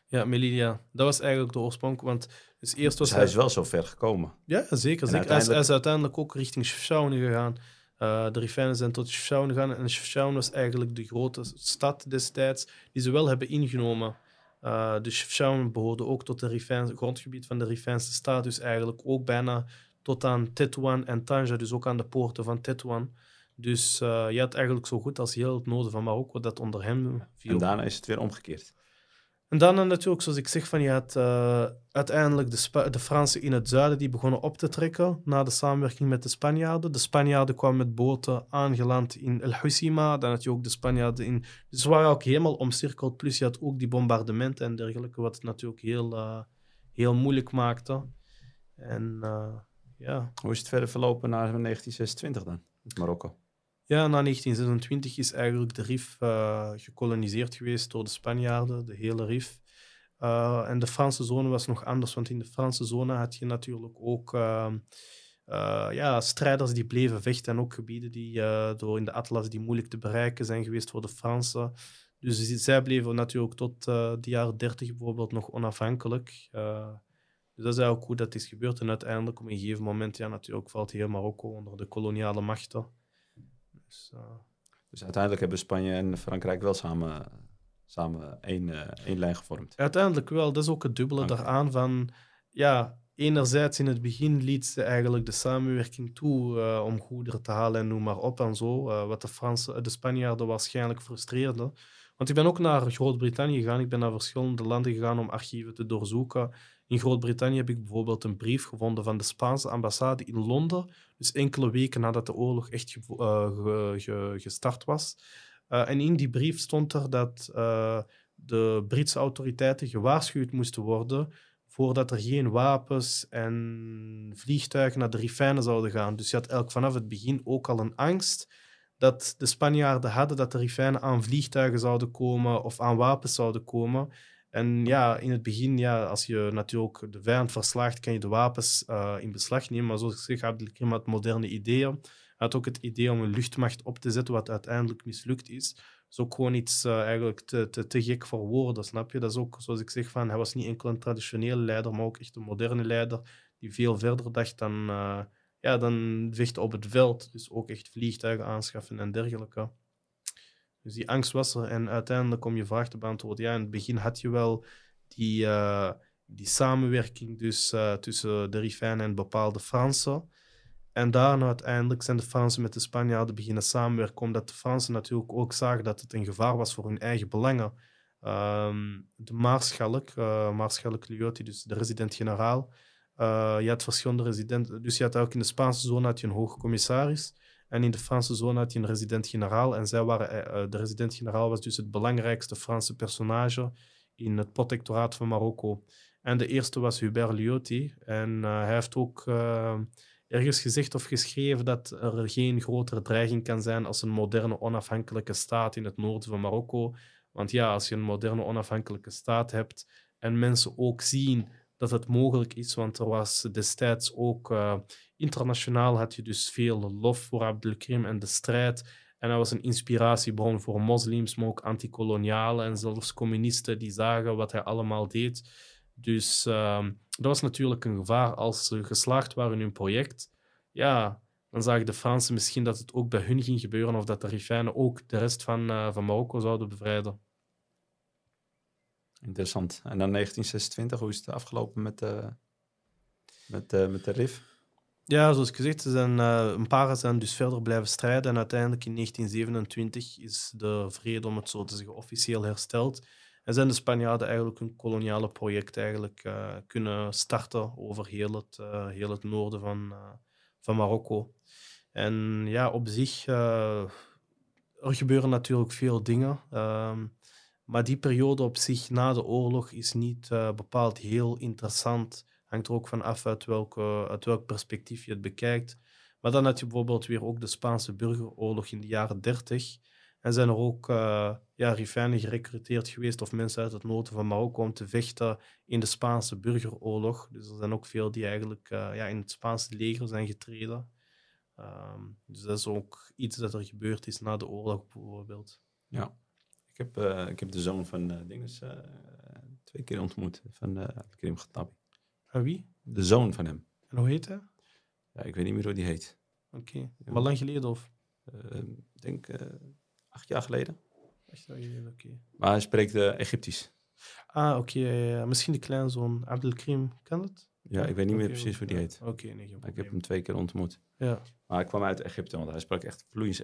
Ja, Melilla. Dat was eigenlijk de oorsprong. Want dus eerst was dus hij, is wel zo ver gekomen. Ja, zeker. zeker. Hij, is, uiteindelijk ook richting Chefchaouen gegaan. Uh, de Rifijnen zijn tot Chefchaouen gegaan. En Chefchaouen was eigenlijk de grote stad destijds die ze wel hebben ingenomen. Uh, dus Chefchaouen behoorde ook tot het grondgebied van de Rifijnse staat. Dus eigenlijk ook bijna tot aan Tetouan en Tanja. Dus ook aan de poorten van Tetouan. Dus uh, je had eigenlijk zo goed als heel het noorden van Marokko dat onder hem viel. En daarna is het weer omgekeerd. En daarna natuurlijk, zoals ik zeg, van je had uh, uiteindelijk de, de, Fransen in het zuiden die begonnen op te trekken na de samenwerking met de Spanjaarden. De Spanjaarden kwamen met boten aangeland in El Hoceima. Dan had je ook de Spanjaarden in... Dus ze waren ook helemaal omcirkeld. Plus je had ook die bombardementen en dergelijke, wat het natuurlijk heel, uh, heel moeilijk maakte. En ja... Hoe is het verder verlopen na 1926 dan, Marokko? Ja, na 1926 is eigenlijk de Rif uh, gekoloniseerd geweest door de Spanjaarden, de hele Rif. Uh, en de Franse zone was nog anders, want in de Franse zone had je natuurlijk ook uh, ja, strijders die bleven vechten en ook gebieden die door in de atlas die moeilijk te bereiken zijn geweest voor de Fransen. Dus zij bleven natuurlijk tot de jaren 30 bijvoorbeeld nog onafhankelijk. dus dat is eigenlijk hoe dat is gebeurd. En uiteindelijk op een gegeven moment, ja, natuurlijk valt heel Marokko onder de koloniale machten. Dus, uh... dus, uiteindelijk hebben Spanje en Frankrijk wel samen, samen één, uh, één lijn gevormd. Uiteindelijk wel. Dat is ook het dubbele okay. daaraan van... Ja, enerzijds in het begin liet ze eigenlijk de samenwerking toe uh, om goederen te halen en noem maar op en zo. wat de, Fransen, de Spanjaarden waarschijnlijk frustreerde. Want ik ben ook naar Groot-Brittannië gegaan. Ik ben naar verschillende landen gegaan om archieven te doorzoeken. In Groot-Brittannië heb ik bijvoorbeeld een brief gevonden van de Spaanse ambassade in Londen, dus enkele weken nadat de oorlog echt ge, gestart was. Uh, en in die brief stond er dat uh, de Britse autoriteiten gewaarschuwd moesten worden voordat er geen wapens en vliegtuigen naar de Rifijnen zouden gaan. Dus je had elk vanaf het begin ook al een angst dat de Spanjaarden hadden dat de Rifijnen aan vliegtuigen zouden komen of aan wapens zouden komen. En ja, in het begin, ja, als je natuurlijk de vijand verslaagt, kan je de wapens uh, in beslag nemen. Maar zoals ik zeg, had moderne ideeën. Hij had ook het idee om een luchtmacht op te zetten, wat uiteindelijk mislukt is. Dat is ook gewoon iets uh, eigenlijk te, te, gek voor woorden, snap je? Dat is ook, zoals ik zeg, van, hij was niet enkel een traditionele leider, maar ook echt een moderne leider die veel verder dacht dan, uh, ja, dan vechten op het veld. Dus ook echt vliegtuigen aanschaffen en dergelijke. Dus die angst was er. En uiteindelijk, om je vraag te beantwoorden, ja, in het begin had je wel die, uh, die samenwerking dus, uh, tussen de Rifijnen en bepaalde Fransen. En daarna uiteindelijk zijn de Fransen met de Spanjaarden beginnen samenwerken, omdat de Fransen natuurlijk ook zagen dat het een gevaar was voor hun eigen belangen. Um, de Maarschalk, uh, Maarschalk dus de resident-generaal, je had verschillende residenten. Dus je had ook in de Spaanse zone had je een hoge commissaris. En in de Franse zone had je een resident-generaal. En zij waren, eh, eh, de resident-generaal was dus het belangrijkste Franse personage in het protectoraat van Marokko. En de eerste was Hubert Lyotti. En hij heeft ook ergens gezegd of geschreven dat er geen grotere dreiging kan zijn als een moderne onafhankelijke staat in het noorden van Marokko. Want ja, als je een moderne onafhankelijke staat hebt en mensen ook zien dat het mogelijk is, want er was destijds ook uh, internationaal had je dus veel lof voor Abdelkrim en de strijd. En hij was een inspiratiebron voor moslims, maar ook antikolonialen en zelfs communisten die zagen wat hij allemaal deed. Dus uh, dat was natuurlijk een gevaar als ze geslaagd waren in hun project. Ja, dan zagen de Fransen misschien dat het ook bij hun ging gebeuren of dat de Rifijnen ook de rest van, uh, van Marokko zouden bevrijden. Interessant. En dan 1926, hoe is het afgelopen met, uh, met, uh, met de RIF? Ja, zoals gezegd, zijn, uh, een paar zijn dus verder blijven strijden. En uiteindelijk in 1927 is de vrede, om het zo te zeggen, officieel hersteld. En zijn de Spanjaarden eigenlijk hun koloniale project eigenlijk, kunnen starten over heel het, heel het noorden van, van Marokko. En ja, op zich, er gebeuren natuurlijk veel dingen. Ehm, maar die periode op zich na de oorlog is niet bepaald heel interessant Hangt er ook van af uit, welke, uit welk perspectief je het bekijkt. Maar dan had je bijvoorbeeld weer ook de Spaanse burgeroorlog in de jaren 30. En zijn er ook uh, ja, gerecruiteerd geweest of mensen uit het noorden van Marokko om te vechten in de Spaanse burgeroorlog. Dus er zijn ook veel die eigenlijk uh, ja, in het Spaanse leger zijn getreden. Um, dus dat is ook iets dat er gebeurd is na de oorlog bijvoorbeeld. Ja, heb, uh, ik heb de zoon van uh, Dinges twee keer ontmoet, van Krim Gatabi. En wie? De zoon van hem. En hoe heet hij? Ja, ik weet niet meer hoe die heet. Oké. Okay. Ja. Maar lang geleden of? Ik denk acht jaar geleden. Acht jaar geleden, oké. Okay. Maar hij spreekt Egyptisch. Ah, oké. Okay, Misschien de kleinzoon Abdelkrim, kan dat? Ja, ik weet niet meer precies hoe die heet. Oké, nee, Ik heb hem twee keer ontmoet. Ja. Maar hij kwam uit Egypte, want hij sprak echt vloeiend,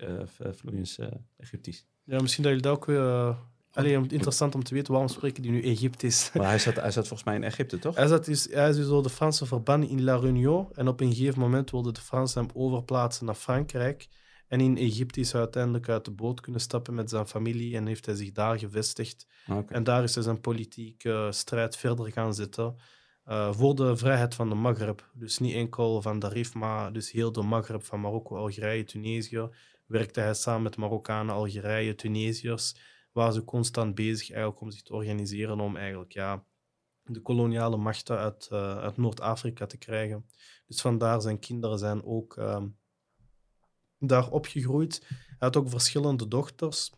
vloeiend Egyptisch. Ja, misschien dat jullie dat ook weer Alleen interessant om te weten waarom spreken die nu Egyptisch. Maar hij zat, hij zat volgens mij in Egypte, toch? Hij, zat dus, hij is dus door de Fransen verbannen in La Réunion. En op een gegeven moment wilden de Fransen hem overplaatsen naar Frankrijk. En in Egypte is hij uiteindelijk uit de boot kunnen stappen met zijn familie en heeft hij zich daar gevestigd. Okay. En daar is hij zijn politieke strijd verder gaan zetten. Uh, voor de vrijheid van de Maghreb. Dus niet enkel van Darif, maar dus heel de Maghreb van Marokko, Algerije, Tunesië. Werkte hij samen met Marokkanen, Algerije, Tunesiërs waren ze constant bezig eigenlijk om zich te organiseren om eigenlijk ja, de koloniale machten uit, uh, uit Noord-Afrika te krijgen. Dus vandaar zijn kinderen zijn ook uh, daar opgegroeid. Hij had ook verschillende dochters.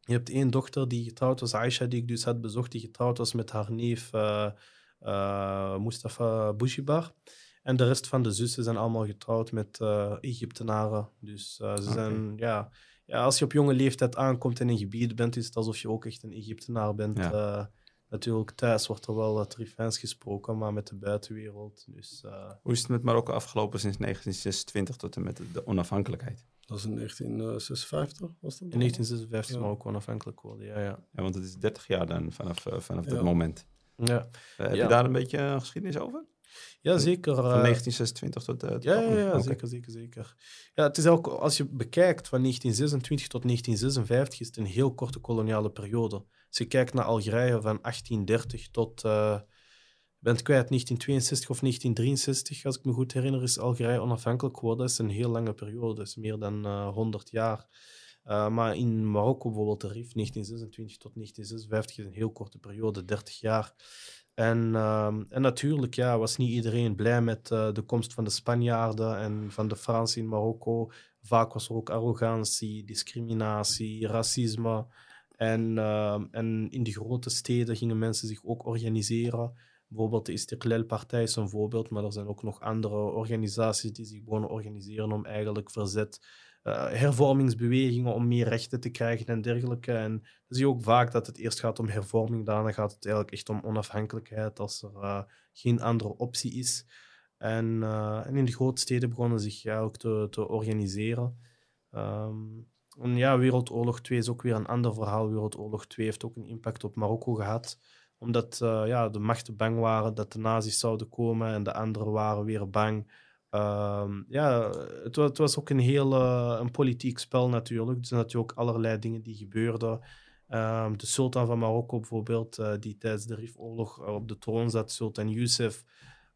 Je hebt één dochter die getrouwd was, Aisha, die ik dus had bezocht, die getrouwd was met haar neef uh, Mustafa Bouchibar. En de rest van de zussen zijn allemaal getrouwd met Egyptenaren. Dus ze okay. zijn, ja ja, als je op jonge leeftijd aankomt in een gebied bent, is het alsof je ook echt een Egyptenaar bent. Ja. Uh, natuurlijk, thuis wordt er wel Trifijns gesproken, maar met de buitenwereld. Dus, uh... Hoe is het met Marokko afgelopen sinds 1926 tot en met de onafhankelijkheid? Dat was in 1956, was dat? In 1956 ja. Marokko onafhankelijk geworden, ja, ja. Ja, want het is 30 jaar dan vanaf, uh, vanaf dat moment. Ja. heb je daar een beetje geschiedenis over? Ja, zeker. Van 1926 tot... Uh, ja, ja, ja okay. zeker, zeker, zeker. Ja, het is ook, als je bekijkt van 1926 tot 1956 is het een heel korte koloniale periode. Als je kijkt naar Algerije van 1830 tot... Uh, ben het kwijt, 1962 of 1963, als ik me goed herinner, is Algerije onafhankelijk geworden. Dat is een heel lange periode, dat is meer dan uh, 100 jaar. maar in Marokko bijvoorbeeld de RIF 1926 tot 1956 is een heel korte periode, 30 jaar. En, ehm, en natuurlijk ja, was niet iedereen blij met de komst van de Spanjaarden en van de Fransen in Marokko. Vaak was er ook arrogantie, discriminatie, racisme. En, ehm, en in de grote steden gingen mensen zich ook organiseren. Bijvoorbeeld de Istiklal-partij is een voorbeeld, maar er zijn ook nog andere organisaties die zich begonnen organiseren om eigenlijk verzet, uh, hervormingsbewegingen om meer rechten te krijgen en dergelijke. En dan zie je ook vaak dat het eerst gaat om hervorming, daarna gaat het eigenlijk echt om onafhankelijkheid als er uh, geen andere optie is. En, uh, en, in de grote steden begonnen zich ja, ook te, te organiseren. Um, en ja, Wereldoorlog 2 is ook weer een ander verhaal. Wereldoorlog 2 heeft ook een impact op Marokko gehad. Omdat ja, de machten bang waren dat de nazi's zouden komen en de anderen waren weer bang. Uh, ja, het, het, was ook een heel een politiek spel natuurlijk. Er zijn natuurlijk ook allerlei dingen die gebeurden. Uh, de sultan van Marokko bijvoorbeeld, uh, die tijdens de Rifoorlog op de troon zat, Sultan Youssef.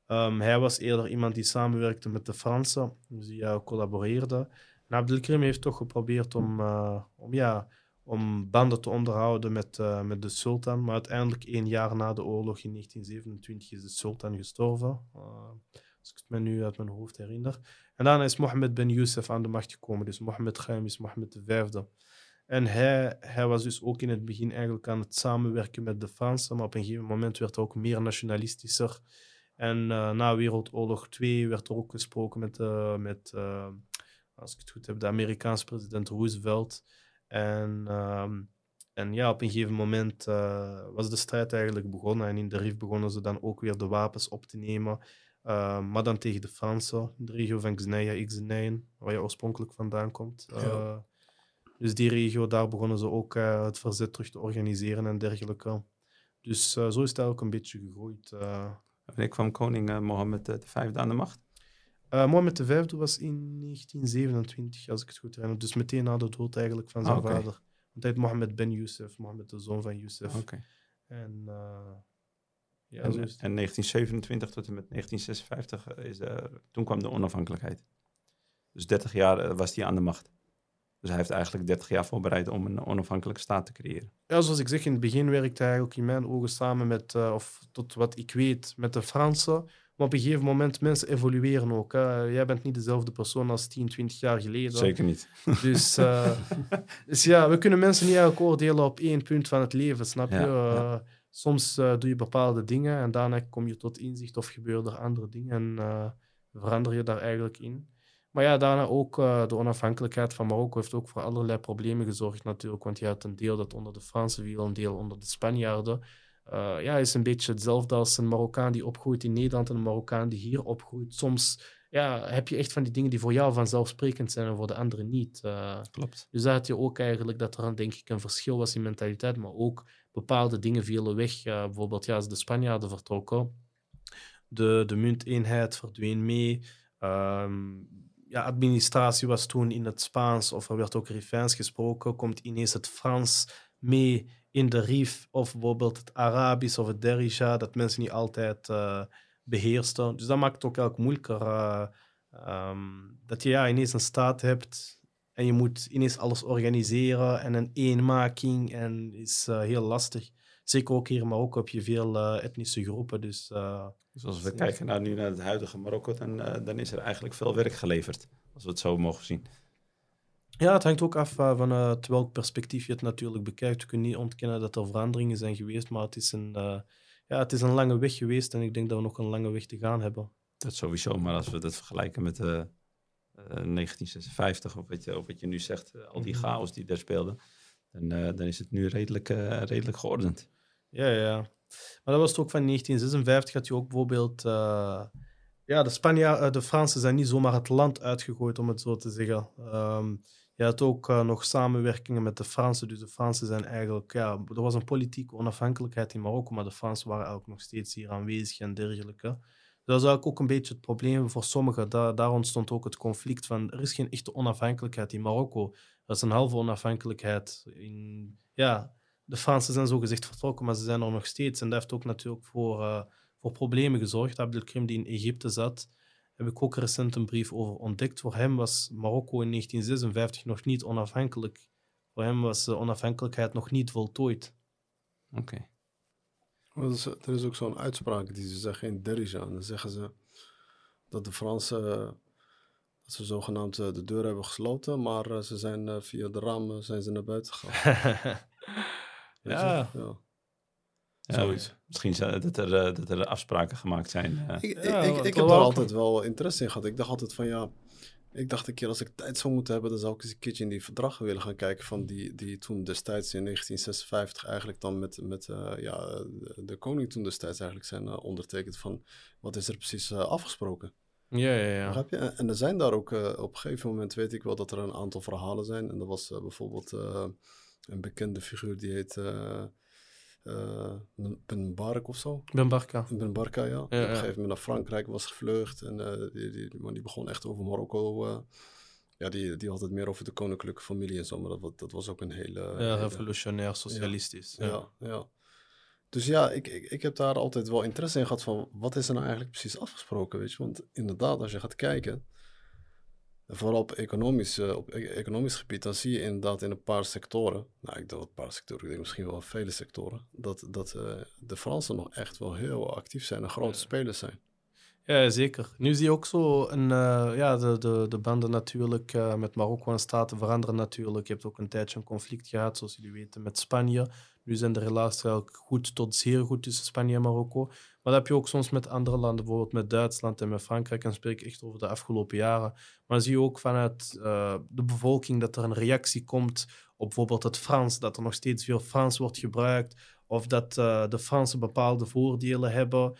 Um, hij was eerder iemand die samenwerkte met de Fransen, dus die collaboreerde. En Abdelkrim heeft toch geprobeerd om, uh, om, ja, om banden te onderhouden met, uh, met de sultan. Maar uiteindelijk, één jaar na de oorlog in 1927, is de sultan gestorven. Als ik het me nu uit mijn hoofd herinner. En daarna is Mohammed ben Youssef aan de macht gekomen. Dus Mohammed Khaim is Mohammed V. En hij, hij was dus ook in het begin eigenlijk aan het samenwerken met de Fransen. Maar op een gegeven moment werd hij ook meer nationalistischer. En uh, na Wereldoorlog 2 werd er ook gesproken met, uh, met uh, als ik het goed heb, de Amerikaanse president Roosevelt. En, uh, en ja, op een gegeven moment was de strijd eigenlijk begonnen. En in de RIF begonnen ze dan ook weer de wapens op te nemen. Uh, maar dan tegen de Fransen, de regio van Xnein, waar je oorspronkelijk vandaan komt. Ja. Eh, dus die regio, daar begonnen ze ook het verzet terug te organiseren en dergelijke. Dus zo is het eigenlijk een beetje gegroeid. Wanneer kwam koning Mohammed V aan de macht? Mohammed V was in 1927, als ik het goed herinner. Dus meteen na de dood eigenlijk van zijn ah, okay. vader. Want hij heet Mohammed ben Youssef, Mohammed de zoon van Youssef. Okay. En, ja, en, en 1927 tot en met 1956, is, uh, toen kwam de onafhankelijkheid. Dus 30 jaar was hij aan de macht. Dus hij heeft eigenlijk 30 jaar voorbereid om een onafhankelijke staat te creëren. Ja, zoals ik zeg, in het begin werkte hij ook in mijn ogen samen met, of tot wat ik weet, met de Fransen maar op een gegeven moment, mensen evolueren ook. Hè. Jij bent niet dezelfde persoon als 10, 20 jaar geleden. Zeker niet. Dus, uh, dus ja, we kunnen mensen niet eigenlijk oordelen op één punt van het leven, snap je? Ja, ja. Soms uh, doe je bepaalde dingen en daarna kom je tot inzicht of gebeuren er andere dingen en verander je daar eigenlijk in. Maar ja, daarna ook de onafhankelijkheid van Marokko heeft ook voor allerlei problemen gezorgd natuurlijk. Want je had een deel dat onder de Fransen viel, een deel onder de Spanjaarden. Ja, is een beetje hetzelfde als een Marokkaan die opgroeit in Nederland en een Marokkaan die hier opgroeit. Soms ja, heb je echt van die dingen die voor jou vanzelfsprekend zijn en voor de anderen niet. Klopt. Dus daar had je ook eigenlijk dat er denk ik een verschil was in mentaliteit, maar ook bepaalde dingen vielen weg. Bijvoorbeeld ja, als de Spanjaarden vertrokken, de, de munteenheid verdween mee. Um, ja, administratie was toen in het Spaans of er werd ook Rifijns gesproken, komt ineens het Frans mee in de RIF of bijvoorbeeld het Arabisch of het Derija, dat mensen niet altijd uh, beheersten. Dus dat maakt het ook eigenlijk moeilijker. Uh, um, dat je ja, ineens een staat hebt en je moet ineens alles organiseren en een eenmaking en is uh, heel lastig. Zeker ook hier in Marokko heb je veel etnische groepen. Dus, dus als we kijken naar, nu naar het huidige Marokko, dan, dan is er eigenlijk veel werk geleverd. Als we het zo mogen zien. Ja, het hangt ook af vanuit welk perspectief je het natuurlijk bekijkt. Je kunt niet ontkennen dat er veranderingen zijn geweest, maar het is, een, ja, het is een lange weg geweest en ik denk dat we nog een lange weg te gaan hebben. Dat sowieso, maar als we dat vergelijken met uh, 1956 of wat, je, of wat je nu zegt, al die mhm. chaos die daar speelde, dan, dan is het nu redelijk, redelijk geordend. Ja, ja. Maar dat was het ook van 1956 had je ook bijvoorbeeld ja, de Spanjaarden, de Fransen zijn niet zomaar het land uitgegooid, om het zo te zeggen. Um, je had ook uh, nog samenwerkingen met de Fransen. Dus de Fransen zijn eigenlijk... Ja, er was een politieke onafhankelijkheid in Marokko, maar de Fransen waren ook nog steeds hier aanwezig en dergelijke. Dat is eigenlijk ook een beetje het probleem voor sommigen. Da daar ontstond ook het conflict van... Er is geen echte onafhankelijkheid in Marokko. Er is een halve onafhankelijkheid. In, ja, de Fransen zijn zogezegd vertrokken, maar ze zijn er nog steeds. En dat heeft ook natuurlijk voor, uh, voor problemen gezorgd. Abdelkrim, die in Egypte zat heb ik ook recent een brief over ontdekt. Voor hem was Marokko in 1956 nog niet onafhankelijk. Voor hem was de onafhankelijkheid nog niet voltooid. Oké. Is, er is ook zo'n uitspraak die ze zeggen in Derija. Dan zeggen ze dat de Fransen dat ze zogenaamd eh, de deur hebben gesloten, maar eh, ze zijn eh, via de ramen zijn ze naar buiten gegaan. Ja, ja. Ja, Zoiets. Misschien zou- dat er, dat er afspraken gemaakt zijn. Ik, ik, Ja, ik, ik heb daar altijd wel interesse in gehad. Ik dacht altijd van ja, ik dacht een keer als ik tijd zou moeten hebben, dan zou ik eens een keertje in die verdragen willen gaan kijken van die, die toen destijds in 1956 eigenlijk dan met, met eh, ja, de, koning toen destijds eigenlijk zijn eh, ondertekend van wat is er precies eh, afgesproken. ja, ja. ja. Begrijp je? En, en er zijn daar ook op een gegeven moment weet ik wel dat er een aantal verhalen zijn. En dat was bijvoorbeeld een bekende figuur die heet Ben Barak of zo. Ben Barka. Ben Barka, ja. Op een gegeven moment naar Frankrijk was gevlucht. En eh, die, die, man die begon echt over Marokko. eh, ja, die, die had het meer over de koninklijke familie en zo. Maar dat, dat was ook een hele... Ja, hele- revolutionair, socialistisch. Ja. ja, ja. Dus ja, ik, ik, ik heb daar altijd wel interesse in gehad van wat is er nou eigenlijk precies afgesproken, weet je. Want inderdaad, als je gaat kijken, vooral op economisch, eh, op e- economisch gebied, dan zie je inderdaad in een paar sectoren, nou ik denk een paar sectoren, ik denk misschien wel vele sectoren, dat, dat eh, de Fransen nog echt wel heel actief zijn en grote spelers zijn. Ja, zeker. Nu zie je ook zo een, eh, ja, de, de, de banden natuurlijk met Marokko en Staten veranderen natuurlijk. Je hebt ook een tijdje een conflict gehad, zoals jullie weten, met Spanje. Nu zijn de relaties eigenlijk goed tot zeer goed tussen Spanje en Marokko. Maar dat heb je ook soms met andere landen, bijvoorbeeld met Duitsland en met Frankrijk. En spreek ik echt over de afgelopen jaren. Maar zie je ook vanuit eh, de bevolking dat er een reactie komt op bijvoorbeeld het Frans, dat er nog steeds veel Frans wordt gebruikt. Of dat eh, de Fransen bepaalde voordelen hebben.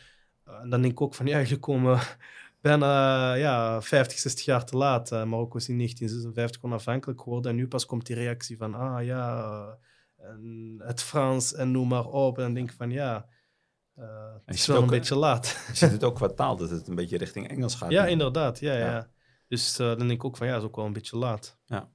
Uh, en dan denk ik ook van ja, je komen bijna ja, 50, 60 jaar te laat. Marokko is in 1956 onafhankelijk geworden en nu pas komt die reactie van ah ja, het Frans en noem maar op. En dan denk ik van ja, uh, het is wel een beetje laat. Je ziet het ook qua taal, dat het een beetje richting Engels gaat. Ja, inderdaad. Ja, ja. ja. Dus uh, dan denk ik ook van ja, is ook wel een beetje laat. Ja.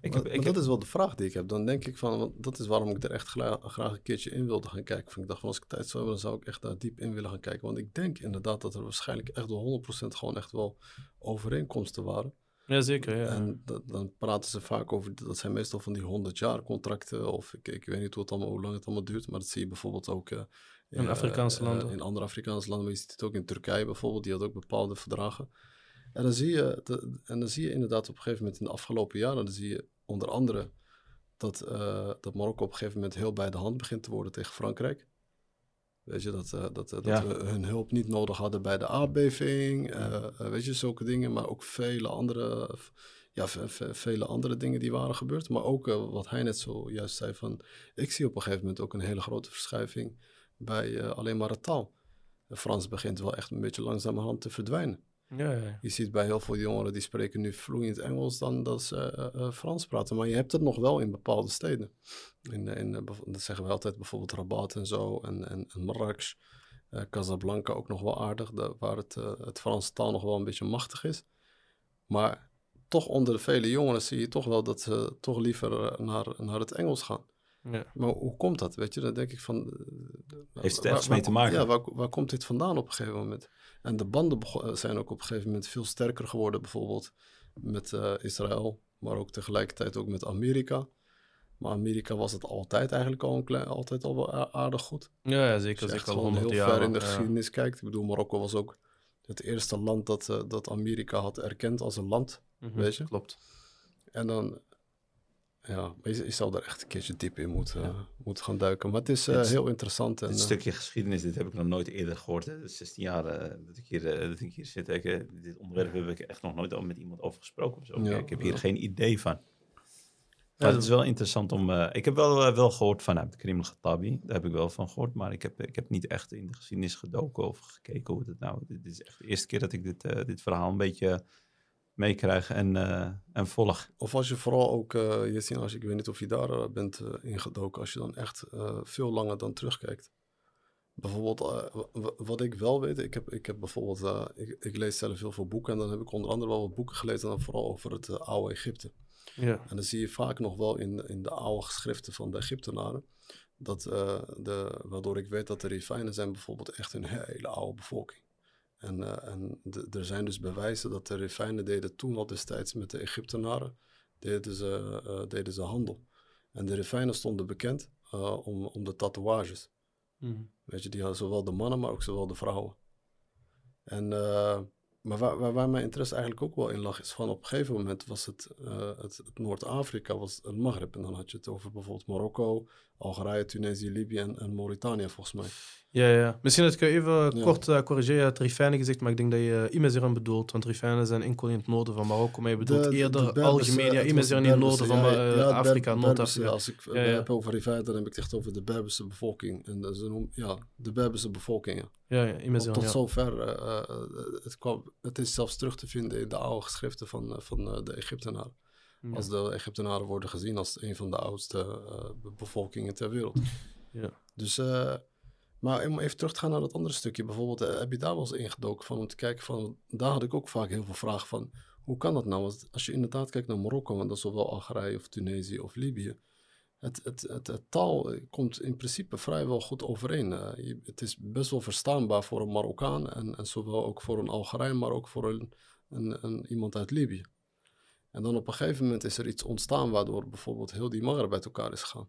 Ik heb, maar, ik maar heb... dat is wel de vraag die ik heb. Dan denk ik van, want dat is waarom ik er echt graag, graag een keertje in wilde gaan kijken. Van, ik dacht van als ik tijd zou hebben, dan zou ik echt daar diep in willen gaan kijken. Want ik denk inderdaad dat er waarschijnlijk echt wel 100% gewoon echt wel overeenkomsten waren. Jazeker, ja. En dat, dan praten ze vaak over, dat zijn meestal van die 100 jaar contracten. Of ik, ik weet niet hoe, het allemaal, hoe lang het allemaal duurt, maar dat zie je bijvoorbeeld ook uh, in, Afrikaanse uh, landen. in andere Afrikaanse landen, maar je ziet het ook in Turkije bijvoorbeeld, die had ook bepaalde verdragen. En dan zie je, de, en dan zie je inderdaad op een gegeven moment in de afgelopen jaren, dan zie je onder andere dat, uh, dat Marokko op een gegeven moment heel bij de hand begint te worden tegen Frankrijk. Weet je, dat, uh, dat, dat ja. we hun hulp niet nodig hadden bij de aardbeving. Weet je, zulke dingen. Maar ook vele andere, ja, vele andere dingen die waren gebeurd. Maar ook wat hij net zojuist zei van... Ik zie op een gegeven moment ook een hele grote verschuiving bij alleen maar de taal. De Frans begint wel echt een beetje langzamerhand te verdwijnen. Ja, ja. Je ziet bij heel veel jongeren die spreken nu vloeiend Engels dan dat ze uh, uh, Frans praten. Maar je hebt het nog wel in bepaalde steden. In, in, dat zeggen we altijd bijvoorbeeld Rabat en zo en, en, en Marrakesh. Casablanca ook nog wel aardig, de, waar het, het Franse taal nog wel een beetje machtig is. Maar toch onder de vele jongeren zie je toch wel dat ze toch liever naar, naar het Engels gaan. Ja. Maar hoe komt dat? Weet je, dan denk ik van. Heeft het ergens mee te maken? Ja, waar, waar komt dit vandaan op een gegeven moment? En de banden zijn ook op een gegeven moment veel sterker geworden, bijvoorbeeld met uh, Israël, maar ook tegelijkertijd ook met Amerika. Maar Amerika was het altijd eigenlijk al, een klein, altijd al wel aardig goed. Ja, ja zeker. Als je al honderd heel jaar. ver in de ja. geschiedenis kijkt. Ik bedoel, Marokko was ook het eerste land dat, uh, dat Amerika had erkend als een land, Mhm, weet je. Klopt. En dan, ja, je, je zou daar echt een keertje diep in moeten, ja. moeten gaan duiken. Maar het is uh, Dit- heel interessant. En, Dit eh, stukje geschiedenis, dit heb ik nog nooit eerder gehoord. hè. 16 jaar eh, dat, ik hier, eh, dat ik hier zit. Ik, eh, dit onderwerp heb ik echt nog nooit al met iemand over gesproken. of zo. Ja, ik heb hier geen idee van. Maar het is wel interessant om... eh, ik heb wel, eh, wel gehoord van nou, Karim Ghatabi. Daar heb ik wel van gehoord. Maar ik heb, ik heb niet echt in de geschiedenis gedoken of gekeken hoe het nou... Dit is echt de eerste keer dat ik dit, eh, dit verhaal een beetje meekrijg en, eh, en volg. Of als je vooral ook, eh je ziet, als ik weet niet of je daar eh, bent eh, ingedoken, als je dan echt eh, veel langer dan terugkijkt. Bijvoorbeeld, eh, wa- wa- wat ik wel weet, ik heb, ik heb bijvoorbeeld, eh, ik, ik lees zelf heel veel boeken en dan heb ik onder andere wel wat boeken gelezen, dan vooral over het oude Egypte. Ja. En dan zie je vaak nog wel in, in de oude geschriften van de Egyptenaren, dat, eh, de, waardoor ik weet dat de Rifijnen zijn bijvoorbeeld echt een hele oude bevolking. En, eh, en er zijn dus bewijzen dat de Rifijnen deden toen al destijds met de Egyptenaren, deden ze, eh, deden ze handel. En de Rifijnen stonden bekend om, om de tatoeages. Mm. Weet je, die hadden zowel de mannen, maar ook zowel de vrouwen. En maar waar, waar, mijn interesse eigenlijk ook wel in lag, is van op een gegeven moment was het, het, het Noord-Afrika, was het Maghreb. En dan had je het over bijvoorbeeld Marokko, Algerije, Tunesië, Libië en, en Mauritanië volgens mij. Ja, ja. Misschien dat ik even kort uh, corrigeer. Je had Rifijnen gezegd, maar ik denk dat je Imeziran bedoelt. Want Rifijnen zijn enkel in het noorden van Marokko. Maar je bedoelt eerder algemeen. Ja, Imeziran in het noorden van uh, Afrika, Noord-Afrika. als ik ja, heb over Rifijnen, dan heb ik het echt over de Berberse bevolking. En ze noemen, ja, de Berberse bevolkingen. Ja, ja Imeziran, Tot zover. Uh, het, kwam, het is zelfs terug te vinden in de oude geschriften van, van de Egyptenaren. Als de Egyptenaren worden gezien als een van de oudste bevolkingen ter wereld. Ja. Dus... Maar om even terug te gaan naar dat andere stukje, bijvoorbeeld, eh, heb je daar wel eens ingedoken van om te kijken van, daar had ik ook vaak heel veel vragen van, hoe kan dat nou? Als je inderdaad kijkt naar Marokko, want dat is zowel Algerije of Tunesië of Libië, het, het, het, taal komt in principe vrijwel goed overeen. Uh, het is best wel verstaanbaar voor een Marokkaan en, en zowel ook voor een Algerijn, maar ook voor een, een, een, iemand uit Libië. En dan op een gegeven moment is er iets ontstaan waardoor bijvoorbeeld heel die Maghreb bij elkaar is gegaan.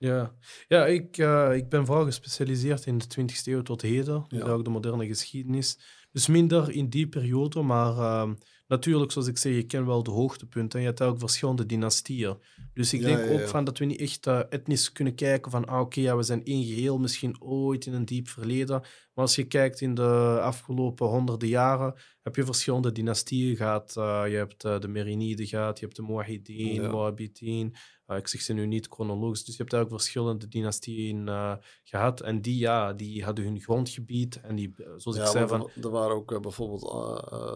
Ja, ja ik, uh, ik ben vooral gespecialiseerd in de 20e eeuw tot heden, ja. ook de moderne geschiedenis. Dus minder in die periode, maar uh, natuurlijk, zoals ik zeg, je ken wel de hoogtepunten. En je hebt ook verschillende dynastieën. Dus ik denk ook van dat we niet echt uh, etnisch kunnen kijken van, ah, oké, ja, we zijn één geheel, misschien ooit in een diep verleden. Maar als je kijkt in de afgelopen honderden jaren, heb je verschillende dynastieën gehad. Uh, je hebt de Meriniden gehad, je hebt de Moahideen, Moabitien. Uh, ik zeg ze nu niet chronologisch, dus je hebt ook verschillende dynastieën gehad. En die, ja, die hadden hun grondgebied. En die, zoals ik zei, van... Er waren ook bijvoorbeeld,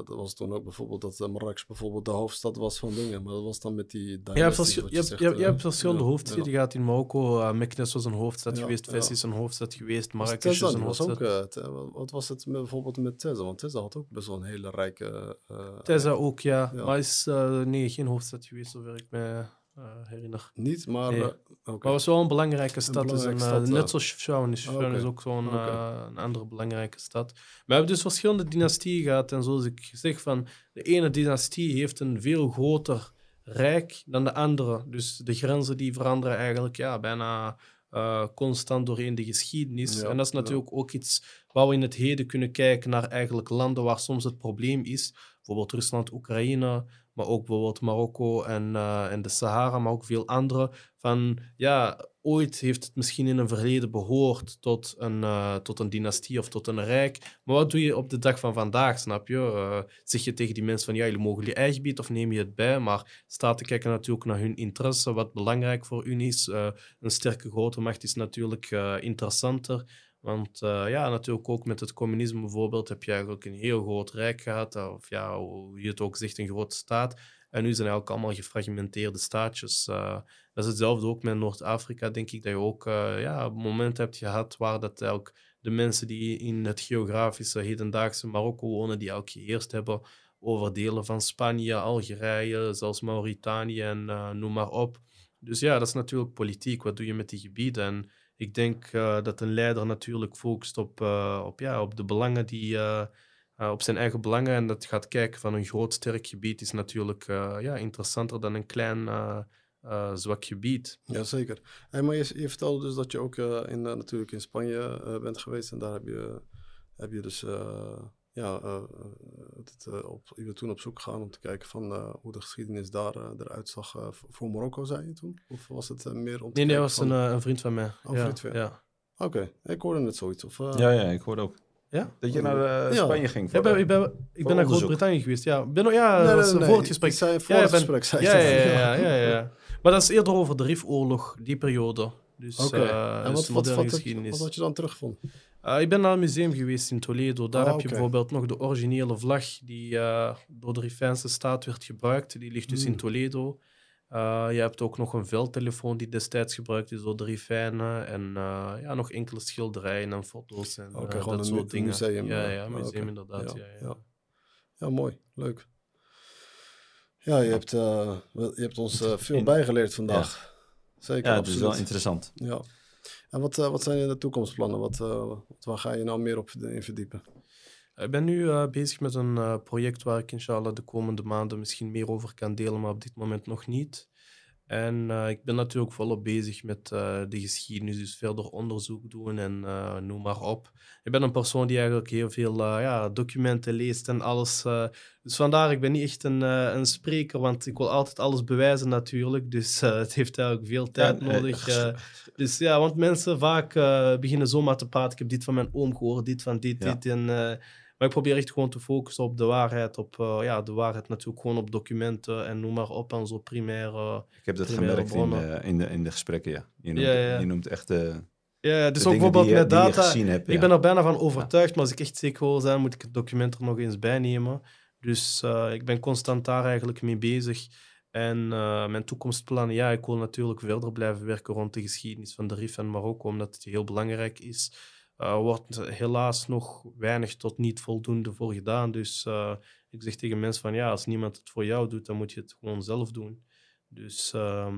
er was toen ook bijvoorbeeld dat Marrakesh bijvoorbeeld de hoofdstad was van dingen. Maar dat was dan met die ja, je, hebt, je, hebt verschillende ja, hoofdsteden ja. gehad in Marokko. Meknes was een hoofdstad geweest, Fes is een hoofdstad geweest, Marrakesh is een hoofdstad. Ook, wat was het met, bijvoorbeeld met Teza? Want Teza had ook best wel een hele rijke... Teza ook, ja. Maar is nee, geen hoofdstad geweest, zover ik me uh, herinner. Niet, maar... Nee. Okay. Maar het was wel een belangrijke stad. Een belangrijke stad net zoals Chefchaouen. is. okay. is ook zo'n okay. een andere belangrijke stad. We hebben dus verschillende dynastieën gehad. En zoals ik zeg, van de ene dynastie heeft een veel groter rijk dan de andere. Dus de grenzen die veranderen eigenlijk ja, bijna uh, constant doorheen de geschiedenis. en dat is natuurlijk ook iets waar we in het heden kunnen kijken naar eigenlijk landen waar soms het probleem is. Bijvoorbeeld Rusland, Oekraïne, maar ook bijvoorbeeld Marokko en, uh, en de Sahara, maar ook veel andere. Van ja, ooit heeft het misschien in een verleden behoord tot een, uh, tot een dynastie of tot een rijk. Maar wat doe je op de dag van vandaag, snap je? Uh, zeg je tegen die mensen van ja, jullie mogen je eigen bieden of neem je het bij? Maar staat te kijken natuurlijk naar hun interesse, wat belangrijk voor hun is. Een sterke grote macht is natuurlijk interessanter. Want ja, natuurlijk ook met het communisme bijvoorbeeld heb je eigenlijk een heel groot rijk gehad. Of ja, hoe je het ook zegt, een grote staat. En nu zijn eigenlijk allemaal gefragmenteerde staatjes. Uh, dat is hetzelfde ook met Noord-Afrika, denk ik, dat je ook uh, ja, een moment hebt gehad waar dat ook de mensen die in het geografische hedendaagse Marokko wonen, die ook geheerst hebben over delen van Spanje, Algerije, zelfs Mauritanië en noem maar op. Dus ja, dat is natuurlijk politiek. Wat doe je met die gebieden? En ik denk dat een leider natuurlijk focust op, op, ja, op de belangen die uh, op zijn eigen belangen. En dat gaat kijken van een groot sterk gebied is natuurlijk ja, interessanter dan een klein zwak gebied. Jazeker. Hey, maar je, je, vertelde dus dat je ook in, natuurlijk in Spanje bent geweest. En daar heb je, heb je dus ja, het, op, je bent toen op zoek gegaan om te kijken van hoe de geschiedenis daar eruit zag voor Marokko, zei je toen? Of was het meer om Nee, nee, dat was een, een, vriend van mij. Oh, ja, vriend van ja. Oké, ik hoorde net zoiets. Of, ja, ja, ik hoorde ook. Ja? Dat je naar uh, Spanje ging voor, ja, ik ben, ik ben naar Groot-Brittannië geweest. Ja, ben, ja nee, nee, nee, voor het gesprek. Zei, voor ja, het gesprek zei ja, ja, ja, ja, ja, Maar dat is eerder over de Rifoorlog, die periode. Dus, okay. uh, en wat, wat, wat, geschiedenis. wat had je dan teruggevonden? Uh, ik ben naar een museum geweest in Toledo. Daar oh, heb je okay. bijvoorbeeld nog de originele vlag die uh, door de Rifijnse staat werd gebruikt. Die ligt dus mm. in Toledo. Uh, je hebt ook nog een veldtelefoon die destijds gebruikt is door de Rifijnen. En uh, ja, nog enkele schilderijen en foto's en okay, uh, dat soort dingen. Museum, ja, ja, museum okay. inderdaad. Ja, ja, ja. ja, mooi. Leuk. Ja, je hebt, je hebt ons veel bijgeleerd vandaag. Zeker, Ja, het is wel interessant. Ja. En wat, wat zijn de toekomstplannen? Wat, waar ga je nou meer op in verdiepen? Ik ben nu uh, bezig met een project waar ik inshallah de komende maanden misschien meer over kan delen, maar op dit moment nog niet. En uh, ik ben natuurlijk volop bezig met uh, de geschiedenis, dus verder onderzoek doen en uh, noem maar op. Ik ben een persoon die eigenlijk heel veel ja, documenten leest en alles. dus vandaar, ik ben niet echt een, een spreker, want ik wil altijd alles bewijzen natuurlijk. Dus het heeft eigenlijk veel tijd ja, nodig. dus ja, want mensen vaak beginnen zomaar te praten. Ik heb dit van mijn oom gehoord, dit van dit, ja. dit. En maar ik probeer echt gewoon te focussen op de waarheid. Op uh, ja, de waarheid natuurlijk gewoon op documenten en noem maar op. En zo primaire Ik heb dat gemerkt in, uh, in, de, in de gesprekken, ja. Je noemt, ja, ja. Je noemt echt de... Ja, dus ook bijvoorbeeld met data. Hebt, ik ben er bijna van overtuigd, maar als ik echt zeker wil zijn, moet ik het document er nog eens bij nemen. Dus uh, ik ben constant daar eigenlijk mee bezig. En uh, mijn toekomstplannen, ja, ik wil natuurlijk verder blijven werken rond de geschiedenis van de RIF en Marokko, omdat het heel belangrijk is. Uh, wordt helaas nog weinig tot niet voldoende voor gedaan. Dus uh, ik zeg tegen mensen van ja, als niemand het voor jou doet, dan moet je het gewoon zelf doen. Dus, uh,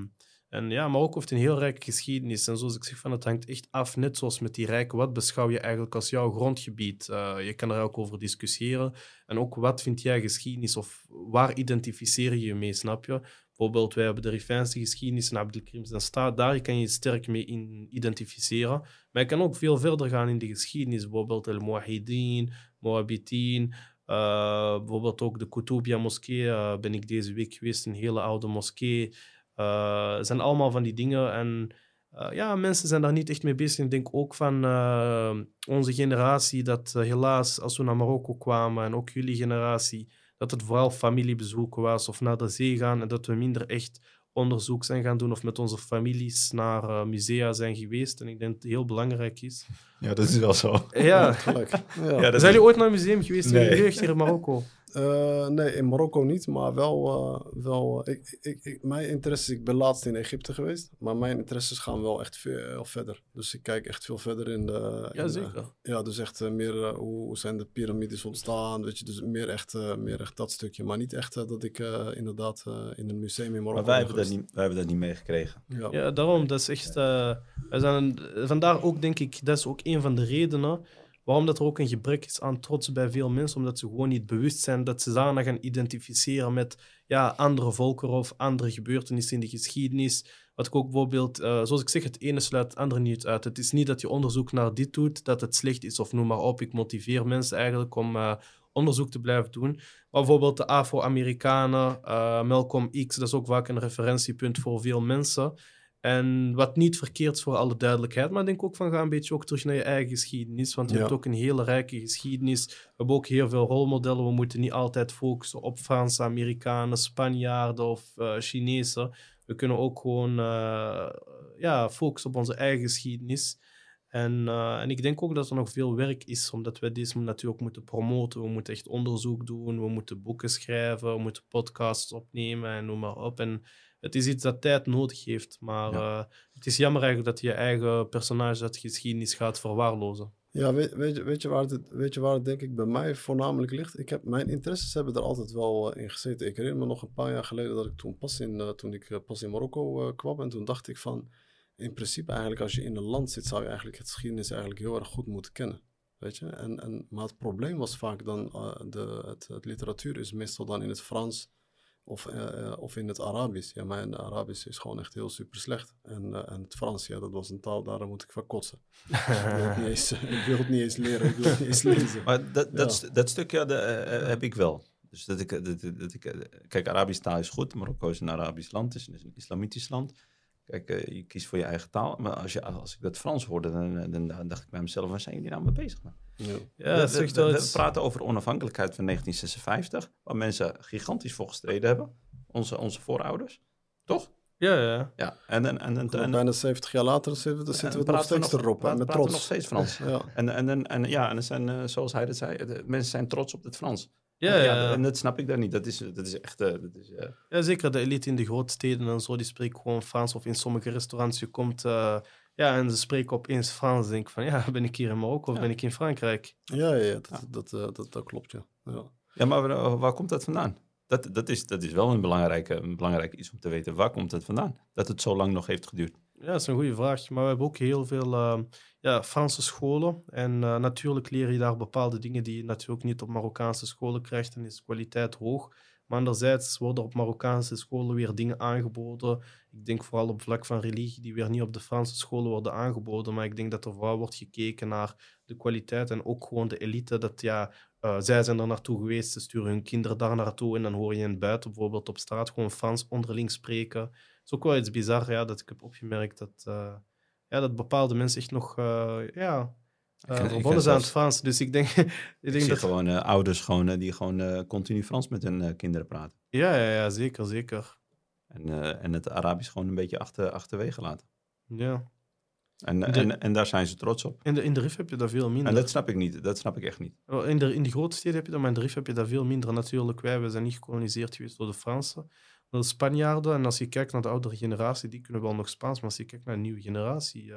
en ja, Marokko heeft een heel rijke geschiedenis. En zoals ik zeg, van, het hangt echt af, net zoals met die rijken. Wat beschouw je eigenlijk als jouw grondgebied? Uh, je kan er ook over discussiëren. En ook, wat vind jij geschiedenis? Of waar identificeer je je mee, snap je? Bijvoorbeeld, wij hebben de Rifijnse geschiedenis en Abdelkrim en staat. Daar kan je sterk mee in identificeren. Maar je kan ook veel verder gaan in de geschiedenis. Bijvoorbeeld El Muahidin, Moabitin. Uh, bijvoorbeeld ook de Kutubia moskee. Uh, ben ik deze week geweest, een hele oude moskee. Uh, zijn allemaal van die dingen. En ja, mensen zijn daar niet echt mee bezig. Ik denk ook van onze generatie dat helaas, als we naar Marokko kwamen en ook jullie generatie dat het vooral familiebezoeken was of naar de zee gaan en dat we minder echt onderzoek zijn gaan doen of met onze families naar uh, musea zijn geweest. En ik denk dat het heel belangrijk is. Ja, dat is wel zo. Ja, ja. ja zijn jullie ooit naar een museum geweest nee. in jeugd hier in Marokko? Uh, nee, in Marokko niet, maar wel. Uh, wel ik, ik, ik, mijn interesses, ik ben laatst in Egypte geweest, maar mijn interesses gaan wel echt veel verder. Dus ik kijk echt veel verder in de. Ja, zeker. ja, dus echt uh, meer hoe, hoe zijn de piramides ontstaan, weet je, dus meer echt, meer echt dat stukje. Maar niet echt dat ik inderdaad in een museum in Marokko. Maar wij hebben, dat niet, wij hebben dat niet meegekregen. Ja. ja, daarom, dat is echt. wij zijn, vandaar ook, denk ik, dat is ook een van de redenen Waarom dat er ook een gebrek is aan trots bij veel mensen, omdat ze gewoon niet bewust zijn dat ze daarna gaan identificeren met ja, andere volkeren of andere gebeurtenissen in de geschiedenis. Wat ik ook bijvoorbeeld, uh, zoals ik zeg, het ene sluit het andere niet uit. Het is niet dat je onderzoek naar dit doet, dat het slecht is of noem maar op. Ik motiveer mensen eigenlijk om uh, onderzoek te blijven doen. Bijvoorbeeld de Afro-Amerikanen, uh, Malcolm X, dat is ook vaak een referentiepunt voor veel mensen. En wat niet verkeerd is voor alle duidelijkheid, maar ik denk ook van ga een beetje ook terug naar je eigen geschiedenis, want je hebt ook een hele rijke geschiedenis. We hebben ook heel veel rolmodellen. We moeten niet altijd focussen op Franse, Amerikanen, Spanjaarden of uh, Chinezen. We kunnen ook gewoon uh, ja, focussen op onze eigen geschiedenis. En, uh, en ik denk ook dat er nog veel werk is, omdat we deze natuurlijk moeten promoten. We moeten echt onderzoek doen, we moeten boeken schrijven, we moeten podcasts opnemen en noem maar op. En het is iets dat tijd nodig heeft. Maar uh, het is jammer eigenlijk dat je eigen personage uit geschiedenis gaat verwaarlozen. Ja, weet, weet, weet, je waar het, weet je waar het denk ik bij mij voornamelijk ligt? Ik heb, mijn interesses hebben er altijd wel uh, in gezeten. Ik herinner me nog een paar jaar geleden dat ik toen pas in, uh, toen ik, pas in Marokko kwam. En toen dacht ik van, in principe eigenlijk als je in een land zit, zou je eigenlijk het geschiedenis eigenlijk heel erg goed moeten kennen. Weet je? En, en, maar het probleem was vaak dan, de, het, het literatuur is meestal dan in het Frans of, uh, of in het Arabisch. Ja, mijn Arabisch is gewoon echt heel super slecht. En, uh, en het Frans, ja, dat was een taal, daar moet ik van kotsen. ik, wil niet eens, ik wil het niet eens leren, ik wil het niet eens lezen. Maar dat, dat, ja. dat stuk, ja, de, uh, heb ik wel. Dus dat ik, dat, dat ik, kijk, Arabisch taal is goed. Marokko is een Arabisch land, het is een islamitisch land. Kijk, uh, je kiest voor je eigen taal. Maar als, je, als ik dat Frans hoorde, dan, dan, dan dacht ik bij mezelf, waar zijn jullie nou mee bezig? Man? Ja, ja we, we, we, praten over onafhankelijkheid van 1956, waar mensen gigantisch voor gestreden hebben. Onze, onze voorouders. Toch? Ja, ja. ja en, en, en, en, bijna 70 jaar later zitten we, zitten we nog steeds nog, erop. We met trots. nog steeds Frans. ja. En, en, en, en, ja, en, zijn, uh, zoals hij dat zei, de, mensen zijn trots op het Frans. Ja, ja, ja, en dat snap ik daar niet. Dat is, dat is echt... Uh, dat is, uh... Ja, zeker. De elite in de grootsteden en zo, die spreekt gewoon Frans. Of in sommige restaurants, je komt... Uh, ja, en ze spreken opeens Frans. denk ik van, ja, ben ik hier in Marokko of ben ik in Frankrijk? Ja, ja, dat, dat, dat, dat, klopt, ja. Ja, ja maar waar, waar komt dat vandaan? Dat, dat, is, dat is wel een belangrijke, een belangrijk iets om te weten. Waar komt het vandaan? Dat het zo lang nog heeft geduurd. Ja, dat is een goede vraag. Maar we hebben ook heel veel uh, ja, Franse scholen. En uh, natuurlijk leer je daar bepaalde dingen die je natuurlijk niet op Marokkaanse scholen krijgt. En is de kwaliteit hoog. Maar anderzijds worden op Marokkaanse scholen weer dingen aangeboden. Ik denk vooral op vlak van religie, die weer niet op de Franse scholen worden aangeboden. Maar ik denk dat er vooral wordt gekeken naar de kwaliteit en ook gewoon de elite. Dat ja, uh, zij zijn er naartoe geweest, ze sturen hun kinderen daar naartoe. En dan hoor je in buiten bijvoorbeeld op straat gewoon Frans onderling spreken. Het is ook wel iets bizar ja, dat ik heb opgemerkt dat, uh, ja, dat bepaalde mensen echt nog uh, ja, verbonden zijn aan het Frans. Dus ik denk, ik ik denk dat... gewoon ouders gewoon, die gewoon continu Frans met hun kinderen praten. Ja, ja, ja, zeker, zeker. En, en het Arabisch gewoon een beetje achter, achterwege laten. Ja. En, de, en, en daar zijn ze trots op. In de, in de RIF heb je dat veel minder. En dat snap ik niet. Dat snap ik echt niet. In de, in de grote steden heb je dat, maar in de RIF heb je dat veel minder. Natuurlijk, wij, wij zijn niet gekoloniseerd geweest door de Fransen. De Spanjaarden, en als je kijkt naar de oudere generatie, die kunnen wel nog Spaans, maar als je kijkt naar de nieuwe generatie,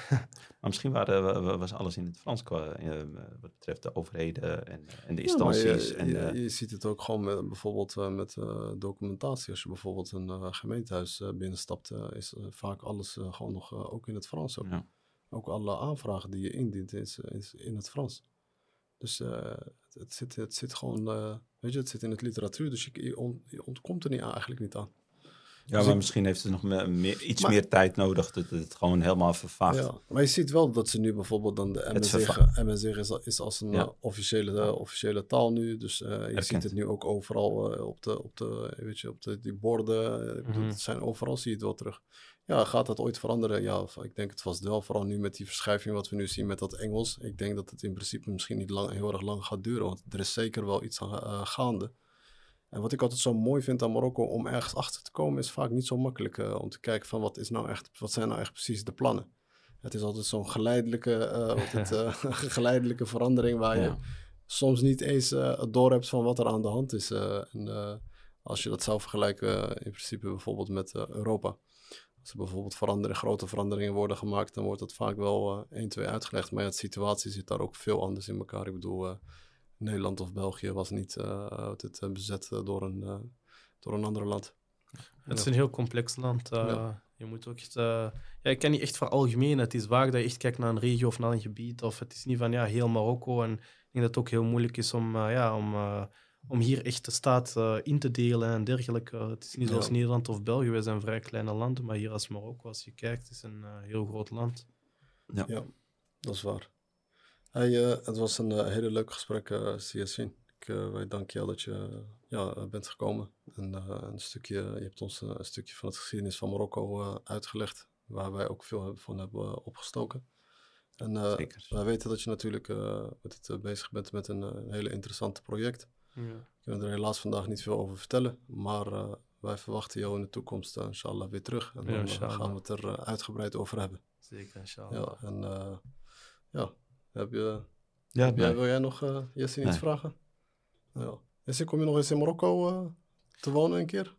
maar misschien waren, was alles in het Frans qua, uh, wat betreft de overheden en, en de instanties. Ja, en, je, je, je, ziet het ook gewoon met, bijvoorbeeld met uh, documentatie. Als je bijvoorbeeld een gemeentehuis binnenstapt, is vaak alles gewoon nog ook in het Frans. Ook. Ja. ook alle aanvragen die je indient is, is in het Frans. Dus het, het, zit, het zit gewoon, weet je, het zit in het literatuur, dus je, je, on, je ontkomt er niet, eigenlijk niet aan. Ja, dus maar ik, misschien heeft het nog meer, iets maar, meer tijd nodig dat het gewoon helemaal vervaagt. Ja, maar je ziet wel dat ze nu bijvoorbeeld dan de MSC, MSC is, is als een ja. uh, officiële, uh, officiële taal nu. Dus uh, je Erkend. ziet het nu ook overal op, de, op, de, weet je, op de, die borden. Mm -hmm. Het zijn overal zie je het wel terug. Ja, gaat dat ooit veranderen? Ja, ik denk het vast wel. Vooral nu met die verschuiving wat we nu zien met dat Engels. Ik denk dat het in principe misschien niet lang, heel erg lang gaat duren. Want er is zeker wel iets aan gaande. En wat ik altijd zo mooi vind aan Marokko om ergens achter te komen, is vaak niet zo makkelijk uh, om te kijken van wat, is nou echt, wat zijn nou echt precies de plannen. Het is altijd zo'n geleidelijke, uh, het, uh, geleidelijke verandering waar je soms niet eens door hebt van wat er aan de hand is. en als je dat zou vergelijken in principe bijvoorbeeld met Europa. Als er bijvoorbeeld veranderen, grote veranderingen worden gemaakt, dan wordt dat vaak wel 1, 2 uitgelegd. Maar ja, de situatie zit daar ook veel anders in elkaar. Ik bedoel, Nederland of België was niet uh, het, uh, bezet door een, uh, door een ander land. Het is een heel complex land. Ja. Je moet ook echt, ja, ik kan niet echt veralgemenen. Het is vaak dat je echt kijkt naar een regio of naar een gebied. Of het is niet van ja, heel Marokko. En ik denk dat het ook heel moeilijk is om, ja, om, om hier echt de staat in te delen en dergelijke. Het is niet zoals. Nederland of België. Wij zijn vrij kleine landen. Maar hier als Marokko, als je kijkt, is een heel groot land. Ja. ja, dat is waar. Hey, uh, het was een uh, hele leuk gesprek, uh, Siasin. Ik, wij danken jou dat je ja, bent gekomen. En een stukje, je hebt ons een stukje van het geschiedenis van Marokko uitgelegd, waar wij ook veel van hebben opgestoken. En wij weten dat je natuurlijk met het, bezig bent met een, een hele interessante project. Ja. We kunnen er helaas vandaag niet veel over vertellen, maar wij verwachten jou in de toekomst, inshallah, weer terug. En dan ja, gaan we het er uitgebreid over hebben. Zeker, inshallah. Ja, en ja, heb je, ja, heb jij, wil jij nog uh, Jesse iets nee. vragen? Ja. Jesse, kom je nog eens in Marokko uh, te wonen een keer?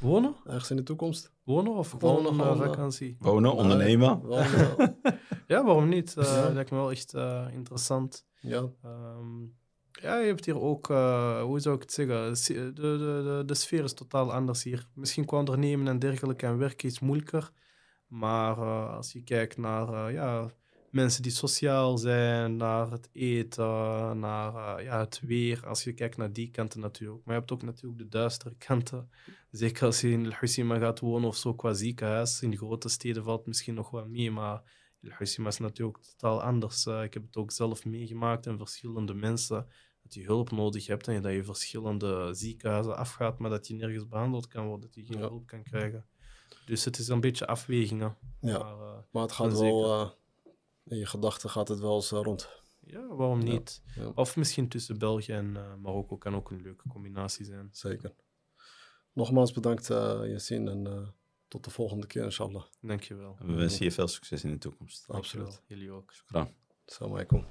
Wonen? Ergens in de toekomst. Wonen of gewoon wonen, uh, vakantie? Wonen, ondernemen. Wonen, ja, waarom niet? Uh, ja. Lijkt me wel echt uh, interessant. Ja. Um, ja, je hebt hier ook, uh, hoe zou ik het zeggen, de, de, de, de sfeer is totaal anders hier. Misschien qua ondernemen en dergelijke en werken is moeilijker. Maar als je kijkt naar, ja mensen die sociaal zijn, naar het eten, naar uh, ja, het weer. Als je kijkt naar die kanten natuurlijk. Maar je hebt ook natuurlijk de duistere kanten. Zeker als je in El Husima gaat wonen of zo qua ziekenhuis. In de grote steden valt het misschien nog wel mee, maar El Husima is natuurlijk totaal anders. Uh, ik heb het ook zelf meegemaakt en verschillende mensen. Dat je hulp nodig hebt en dat je verschillende ziekenhuizen afgaat, maar dat je nergens behandeld kan worden, dat je geen ja. hulp kan krijgen. Dus het is een beetje afwegingen. Ja, maar, uh, maar het gaat wel in je gedachten gaat het wel eens rond. Ja, waarom niet? Ja, ja. Of misschien tussen België en uh, Marokko kan ook een leuke combinatie zijn. Zeker. Nogmaals bedankt, uh, Yassine, en uh, tot de volgende keer, inshallah. Dankjewel. We wensen je veel succes in de toekomst. Absoluut. Jullie ook. Shukran. Assalamu alaikum.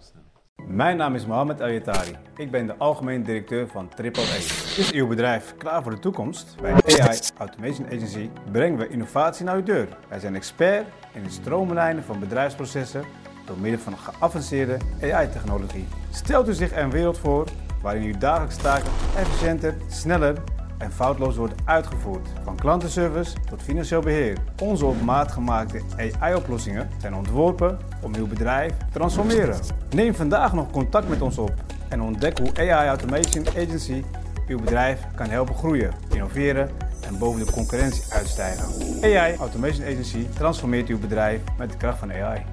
Mijn naam is Mohamed Ayatari. Ik ben de algemeen directeur van Triple A. Is uw bedrijf klaar voor de toekomst? Bij AI Automation Agency brengen we innovatie naar uw deur. Wij zijn expert in het stroomlijnen van bedrijfsprocessen door middel van geavanceerde AI-technologie. Stelt u zich een wereld voor waarin uw dagelijkse taken efficiënter, sneller en foutloos worden uitgevoerd. Van klantenservice tot financieel beheer. Onze op maat gemaakte AI-oplossingen zijn ontworpen om uw bedrijf te transformeren. Neem vandaag nog contact met ons op en ontdek hoe AI Automation Agency uw bedrijf kan helpen groeien, innoveren en boven de concurrentie uitstijgen. AI Automation Agency transformeert uw bedrijf met de kracht van AI.